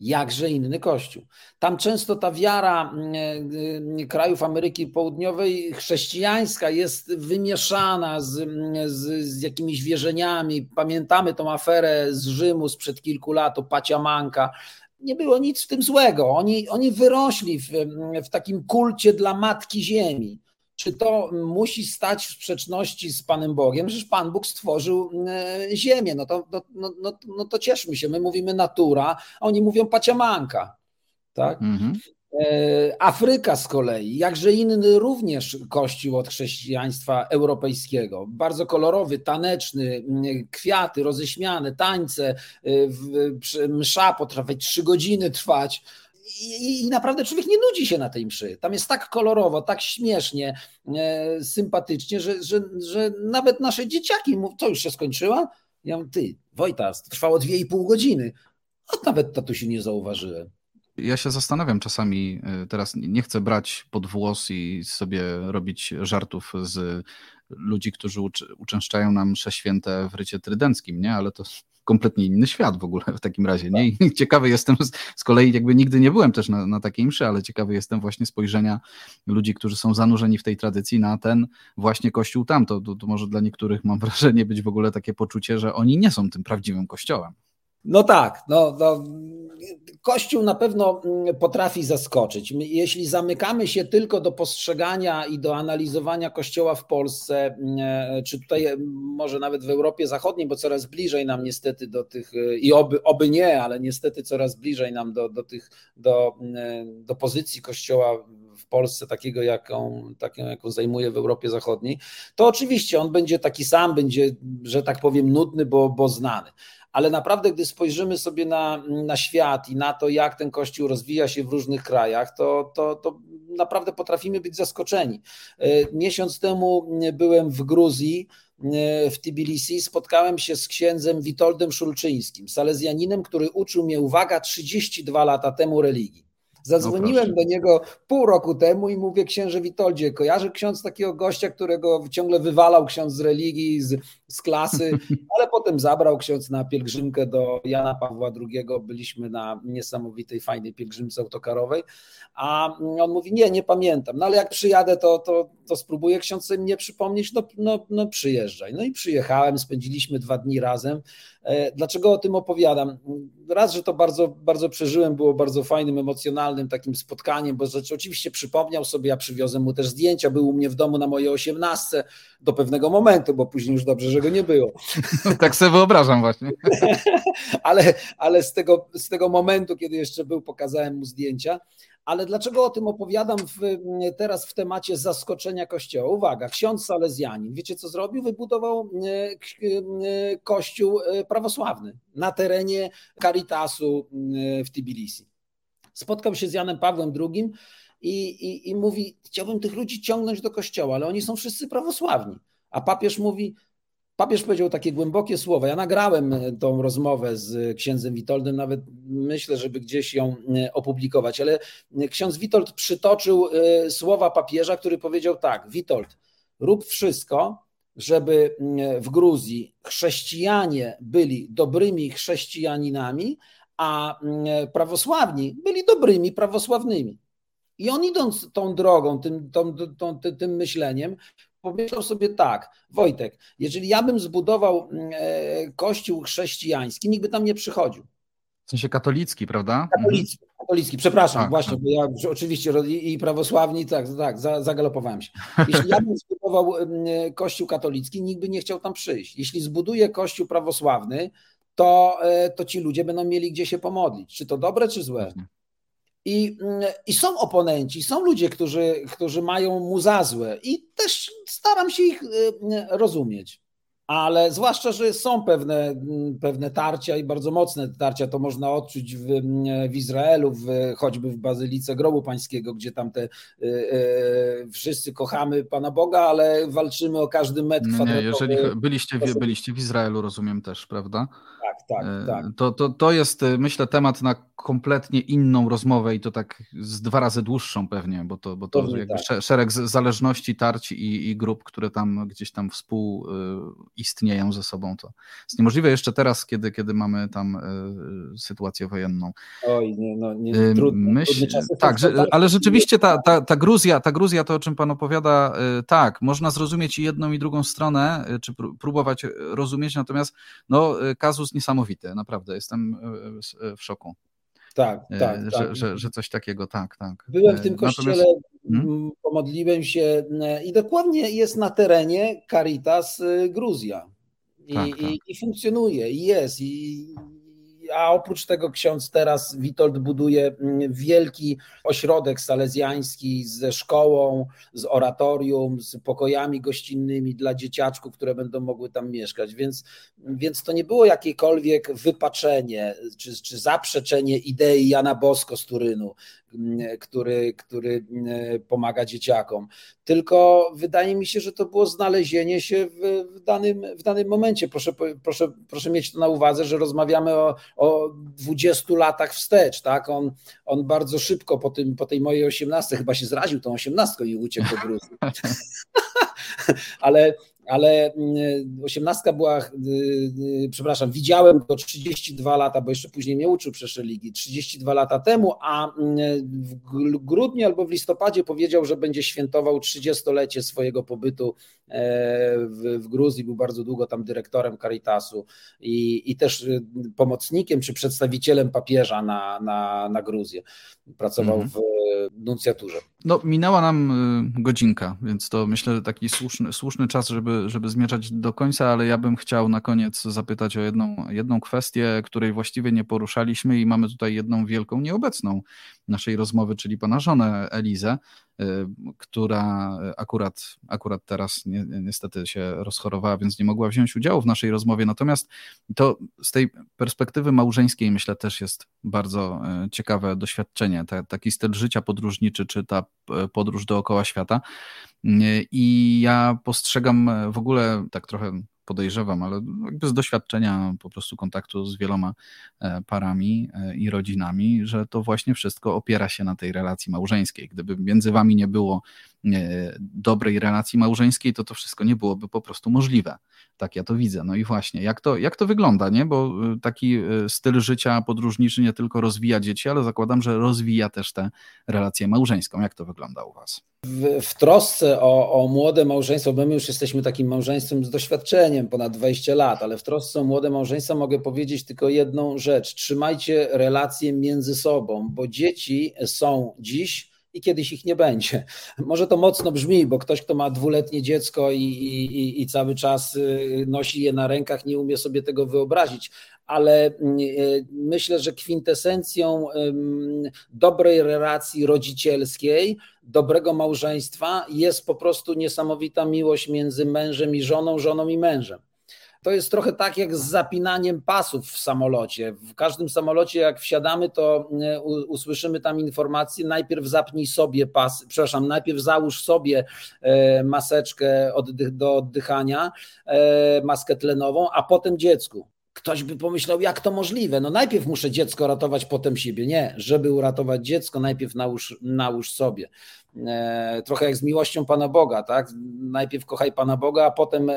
jakże inny kościół. Tam często ta wiara mm, e, krajów Ameryki Południowej chrześcijańska jest wymieszana z, z, z jakimiś wierzeniami. Pamiętamy tą aferę z Rzymu sprzed kilku lat, o Paciamanka. Nie było nic w tym złego. Oni, oni wyrośli w, w takim kulcie dla Matki Ziemi czy to musi stać w sprzeczności z Panem Bogiem? Przecież Pan Bóg stworzył e, ziemię, no to, no, no, no, no to cieszmy się, my mówimy natura, a oni mówią paciamanka, tak? Mhm. E, Afryka z kolei, jakże inny również kościół od chrześcijaństwa europejskiego. Bardzo kolorowy, taneczny, kwiaty roześmiane, tańce, e, msza potrafi trzy godziny trwać i, i, naprawdę człowiek nie nudzi się na tej mszy. Tam jest tak kolorowo, tak śmiesznie, e, sympatycznie, że, że, że nawet nasze dzieciaki mówią, co już się skończyła? Ja mówię, ty, Wojtas, trwało dwie i pół godziny, a nawet tatusi nie zauważyłem. Ja się zastanawiam czasami, e, teraz nie chcę brać pod włos i sobie robić żartów z ludzi, którzy uczęszczają nam msze święte w rycie trydenckim, nie? ale to kompletnie inny świat w ogóle w takim razie. Nie? I ciekawy jestem, z kolei jakby nigdy nie byłem też na, na takiej mszy, ale ciekawy jestem właśnie spojrzenia ludzi, którzy są zanurzeni w tej tradycji na ten właśnie kościół tam. To, to, to może dla niektórych mam wrażenie być w ogóle takie poczucie, że oni nie są tym prawdziwym kościołem. No tak, no, no, Kościół na pewno mm, potrafi zaskoczyć. Jeśli zamykamy się tylko do postrzegania i do analizowania Kościoła w Polsce, mm, e, czy tutaj e, może nawet w Europie Zachodniej, bo coraz bliżej nam niestety do tych, e, i oby, oby nie, ale niestety coraz bliżej nam do, do tych, do, mm, do pozycji Kościoła w Polsce takiego, jaką, taką, jaką zajmuje w Europie Zachodniej, to oczywiście on będzie taki sam, będzie, że tak powiem, nudny, bo, bo znany ale naprawdę, gdy spojrzymy sobie na, na świat i na to, jak ten kościół rozwija się w różnych krajach, to, to, to naprawdę potrafimy być zaskoczeni. E, miesiąc temu byłem w Gruzji e, w Tbilisi spotkałem się z księdzem Witoldem Szulczyńskim, salezjaninem, który uczył mnie, uwaga, 32 lata temu religii. Zadzwoniłem no do niego pół roku temu i mówię, księże Witoldzie, kojarzy ksiądz takiego gościa, którego ciągle wywalał ksiądz z religii, z, z klasy, ale potem zabrał ksiądz na pielgrzymkę do Jana Pawła II. Byliśmy na niesamowitej, fajnej pielgrzymce autokarowej, a on mówi, nie, nie pamiętam, no ale jak przyjadę, to, to, to spróbuję ksiądz sobie mnie przypomnieć, no, no, no przyjeżdżaj. No i przyjechałem, spędziliśmy dwa dni razem. E, dlaczego o tym opowiadam? Raz, że to bardzo, bardzo przeżyłem, było bardzo fajnym, emocjonalnym takim spotkaniem, bo rzecz oczywiście przypomniał sobie, ja przywiozłem mu też zdjęcia, był u mnie w domu na mojej osiemnastce do pewnego momentu, bo później już dobrze, że go nie było. tak sobie wyobrażam właśnie. ale ale z, tego, z tego momentu, kiedy jeszcze był, pokazałem mu zdjęcia. Ale dlaczego o tym opowiadam w, teraz w temacie zaskoczenia kościoła? Uwaga, ksiądz Salezjanin, wiecie co zrobił? Wybudował e, e, kościół e, prawosławny na terenie Caritasu w Tbilisi. Spotkał się z Janem Pawłem II i, i, i mówi: Chciałbym tych ludzi ciągnąć do kościoła, ale oni są wszyscy prawosławni. A papież mówi: Papież powiedział takie głębokie słowa. Ja nagrałem e, tą rozmowę z księdzem Witoldem, nawet myślę, żeby gdzieś ją e, opublikować, ale e, ksiądz Witold przytoczył słowa papieża, który powiedział tak: Witold, rób wszystko, żeby w Gruzji chrześcijanie byli dobrymi chrześcijaninami, a prawosławni byli dobrymi prawosławnymi. I on idąc tą drogą, tym, tą, tą, tym myśleniem, pomyślał sobie tak, Wojtek, jeżeli ja bym zbudował mm, e, kościół chrześcijański, nikt by tam nie przychodził. W sensie katolicki, prawda? Katolicki, katolicki przepraszam, tak, właśnie, tak. bo ja oczywiście i prawosławni, tak, tak, zagalopowałem się. Jeśli ja bym zbudował mm, kościół katolicki, nikt by nie chciał tam przyjść. Jeśli zbuduję kościół prawosławny, to, e, to ci ludzie będą mieli gdzie się pomodlić. Czy to dobre, czy złe? I, mm, I są oponenci, są ludzie, którzy, którzy mają mu za złe i też staram się ich y, rozumieć. Ale zwłaszcza, że są pewne, pewne tarcia i bardzo mocne tarcia, to można odczuć w, w Izraelu, w, choćby w Bazylice Grobu Pańskiego, gdzie tam te y, y, wszyscy kochamy Pana Boga, ale walczymy o każdy metr no kwadratowy. Nie, jeżeli byliście, w, byliście w Izraelu, rozumiem też, prawda? Tak, tak, e, tak. To, to, to jest, myślę, temat na kompletnie inną rozmowę i to tak z dwa razy dłuższą pewnie, bo to, bo to jakby tak. szereg zależności, tarć i, i grup, które tam gdzieś tam współistnieją ze sobą. To jest niemożliwe jeszcze teraz, kiedy, kiedy mamy tam y, sytuację wojenną. Oj, nie, no, nie, trudne, Myśl, trudne tak, że, ale rzeczywiście ta, ta, ta, Gruzja, ta Gruzja, to o czym Pan opowiada, y, tak, można zrozumieć jedną i drugą stronę, y, czy próbować rozumieć, natomiast no, kazus niesamowity, naprawdę, jestem w szoku. Tak, tak. Że, tak. Że, że, coś takiego, tak, tak. Byłem w tym kościele, Natomiast... Hmm? pomodliłem się i dokładnie jest na terenie Caritas Gruzja. I, tak, tak. i, i funkcjonuje, i jest. I, a oprócz tego ksiądz teraz Witold buduje mm, wielki ośrodek salezjański ze szkołą, z oratorium, z pokojami gościnnymi dla dzieciaczków, które będą mogły tam mieszkać. Więc, więc to nie było jakiekolwiek wypaczenie czy, czy zaprzeczenie idei Jana Bosko z Turynu, który, który mm, pomaga dzieciakom. Tylko wydaje mi się, że to było znalezienie się w, w, danym, w danym momencie. Proszę, proszę, proszę mieć to na uwadze, że rozmawiamy o, o 20 latach wstecz, tak? On, on bardzo szybko po, tym, po tej mojej 18 chyba się zraził tą 18 i uciekł do Gruzji. ale, ale mm, osiemnastka była, y, y, przepraszam, widziałem go 32 lata, bo jeszcze później mnie uczył przecież religii, 32 lata temu, a mm, w grudniu albo w listopadzie powiedział, że będzie świętował 30-lecie swojego pobytu e, w, Gruzji, był bardzo długo tam dyrektorem Caritasu i, i też y, pomocnikiem czy przedstawicielem papieża na, na, na Gruzję. Pracował mhm. w nuncjaturze. No, minęła nam godzinka, więc to myślę, taki słuszny, słuszny czas, żeby żeby, zmierzać do końca, ale ja bym chciał na koniec zapytać o jedną, jedną kwestię, której właściwie nie poruszaliśmy i mamy tutaj jedną wielką nieobecną naszej rozmowy, czyli pana żonę Elizę, y, która akurat, akurat teraz ni niestety się rozchorowała, więc nie mogła wziąć udziału w naszej rozmowie. Natomiast to z tej perspektywy małżeńskiej myślę też jest bardzo y, ciekawe doświadczenie. Ta, taki styl życia podróżniczy, czy ta y, podróż dookoła świata. I ja postrzegam w ogóle tak trochę podejrzewam, ale jakby z doświadczenia po prostu kontaktu z wieloma e, parami e, i rodzinami, że to właśnie wszystko opiera się na tej relacji małżeńskiej. Gdyby między wami nie było dobrej relacji małżeńskiej, to to wszystko nie byłoby po prostu możliwe. Tak ja to widzę. No i właśnie, jak to, jak to wygląda, nie? Bo taki styl życia podróżniczy nie tylko rozwija dzieci, ale zakładam, że rozwija też tę relację małżeńską. Jak to wygląda u was? W, w trosce o, o młode małżeństwo, bo my już jesteśmy takim małżeństwem z doświadczeniem ponad 20 lat, ale w trosce o młode małżeństwo mogę powiedzieć tylko jedną rzecz. Trzymajcie relacje między sobą, bo dzieci są dziś i kiedyś ich nie będzie. Może to mocno brzmi, bo ktoś, kto ma dwuletnie dziecko i, i, i cały czas y, nosi je na rękach, nie umie sobie tego wyobrazić, ale y, myślę, że kwintesencją dobrej relacji rodzicielskiej, dobrego małżeństwa jest po prostu niesamowita miłość między mężem i żoną, żoną i mężem. To jest trochę tak jak z zapinaniem pasów w samolocie. W każdym samolocie, jak wsiadamy, to e, usłyszymy tam informację: najpierw zapnij sobie pas, przepraszam, najpierw załóż sobie e, maseczkę do oddychania, e, maskę tlenową, a potem dziecku. Ktoś by pomyślał, jak to możliwe? No najpierw muszę dziecko ratować, potem siebie. Nie, żeby uratować dziecko, najpierw nałóż, nałóż sobie. E, trochę jak z miłością Pana Boga, tak? Najpierw kochaj Pana Boga, a potem e,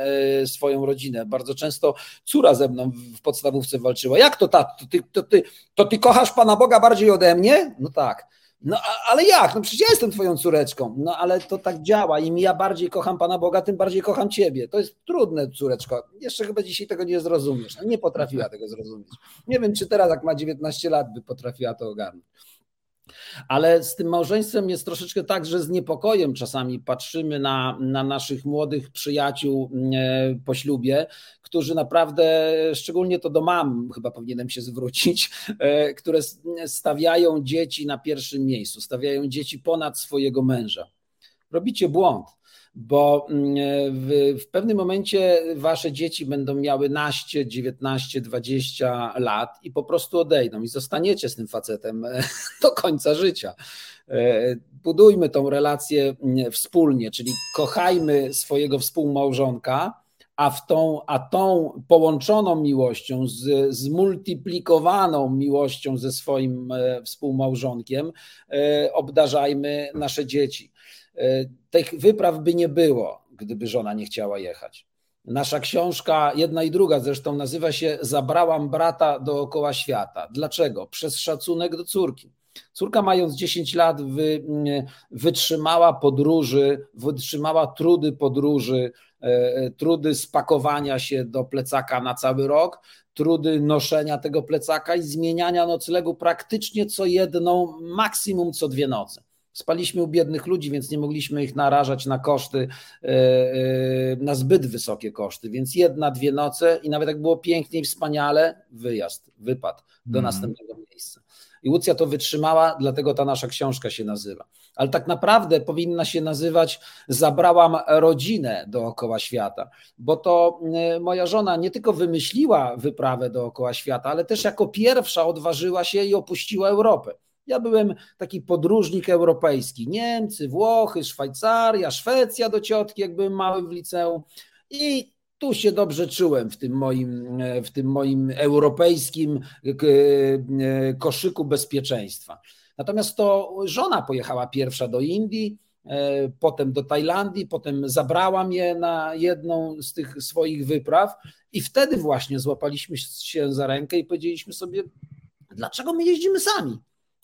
swoją rodzinę. Bardzo często córa ze mną w podstawówce walczyła. Jak to tak? To ty, to ty, to ty kochasz Pana Boga bardziej ode mnie? No tak. No ale jak? No przecież ja jestem twoją córeczką. No ale to tak działa. Im ja bardziej kocham Pana Boga, tym bardziej kocham ciebie. To jest trudne, córeczko. Jeszcze chyba dzisiaj tego nie zrozumiesz. No, nie potrafiła tego zrozumieć. Nie wiem, czy teraz, jak ma 19 lat, by potrafiła to ogarnąć. Ale z tym małżeństwem jest troszeczkę tak, że z niepokojem czasami patrzymy na, na naszych młodych przyjaciół e, po ślubie, którzy naprawdę, szczególnie to do mam, chyba powinienem się zwrócić, e, które stawiają dzieci na pierwszym miejscu, stawiają dzieci ponad swojego męża. Robicie błąd bo mm, w, w, pewnym momencie wasze dzieci będą miały naście, 19, 20 lat i po prostu odejdą i zostaniecie z tym facetem do końca życia. E, budujmy tą relację mm, wspólnie, czyli kochajmy swojego współmałżonka, a, w tą, a tą połączoną miłością, z, zmultiplikowaną miłością ze swoim e, współmałżonkiem, e, obdarzajmy nasze dzieci. Tych wypraw by nie było, gdyby żona nie chciała jechać. Nasza książka, jedna i druga zresztą, nazywa się Zabrałam brata dookoła świata. Dlaczego? Przez szacunek do córki. Córka, mając 10 lat, wy, wytrzymała podróży, wytrzymała trudy podróży, e, trudy spakowania się do plecaka na cały rok, trudy noszenia tego plecaka i zmieniania noclegu praktycznie co jedną, maksimum co dwie noce. Spaliśmy u biednych ludzi, więc nie mogliśmy ich narażać na koszty, e, e, na zbyt wysokie koszty. Więc jedna, dwie noce i nawet jak było pięknie i wspaniale, wyjazd, wypad do mm. następnego miejsca. I Łucja to wytrzymała, dlatego ta nasza książka się nazywa. Ale tak naprawdę powinna się nazywać Zabrałam rodzinę dookoła świata, bo to e, moja żona nie tylko wymyśliła wyprawę dookoła świata, ale też jako pierwsza odważyła się i opuściła Europę. Ja byłem taki podróżnik europejski. Niemcy, Włochy, Szwajcaria, Szwecja do ciotki, jak byłem mały w liceum. I tu się dobrze czułem w tym moim, w tym moim europejskim e, koszyku bezpieczeństwa. Natomiast to żona pojechała pierwsza do Indii, e, potem do Tajlandii, potem zabrała mnie na jedną z tych swoich wypraw i wtedy właśnie złapaliśmy się za rękę i powiedzieliśmy sobie, dlaczego my jeździmy sami?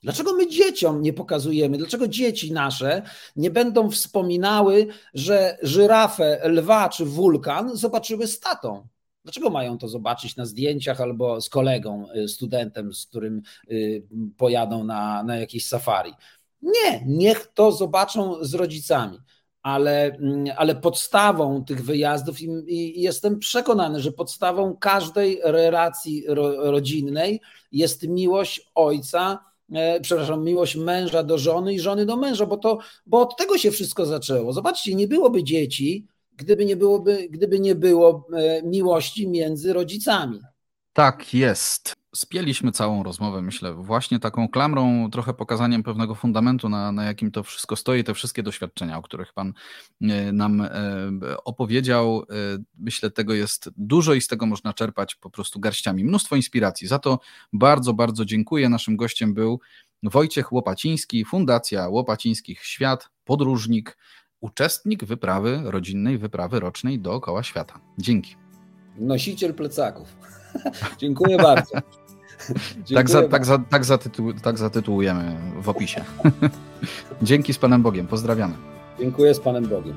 Dlaczego my dzieciom nie pokazujemy? Dlaczego dzieci nasze nie będą wspominały, że żyrafę, lwa czy wulkan zobaczyły z tatą? Dlaczego mają to zobaczyć na zdjęciach albo z kolegą, y, studentem, z którym y, pojadą na, na safari? Nie, niech to zobaczą z rodzicami. Ale, mm, ale podstawą tych wyjazdów, i, i jestem przekonany, że podstawą każdej relacji ro, rodzinnej jest miłość ojca przepraszam, miłość męża do żony i żony do męża, bo, to, bo od tego się wszystko zaczęło. Zobaczcie, nie byłoby dzieci, gdyby nie, byłoby, gdyby nie było e, miłości między rodzicami. Tak jest spieliśmy całą rozmowę, myślę, właśnie taką klamrą, trochę pokazaniem pewnego fundamentu, na, na jakim to wszystko stoi, te wszystkie doświadczenia, o których Pan e, nam e, opowiedział. E, myślę, tego jest dużo i z tego można czerpać po prostu garściami. Mnóstwo inspiracji. Za to bardzo, bardzo dziękuję. Naszym gościem był Wojciech Łopaciński, Fundacja Łopacińskich Świat, podróżnik, uczestnik wyprawy rodzinnej, wyprawy rocznej dookoła świata. Dzięki. Nosiciel plecaków. Dziękuję bardzo. tak, za, tak, za, tak, zatytuł, tak zatytułujemy w opisie. Dzięki z Panem Bogiem. Pozdrawiamy. Dziękuję z Panem Bogiem.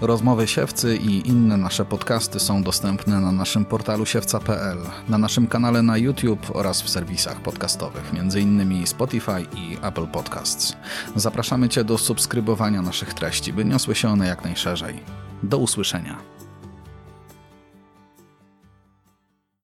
Rozmowy Siewcy i inne nasze podcasty są dostępne na naszym portalu siewca.pl, na naszym kanale na YouTube oraz w serwisach podcastowych, m.in. Spotify i Apple Podcasts. Zapraszamy Cię do subskrybowania naszych treści, by niosły się one jak najszerzej. Do usłyszenia.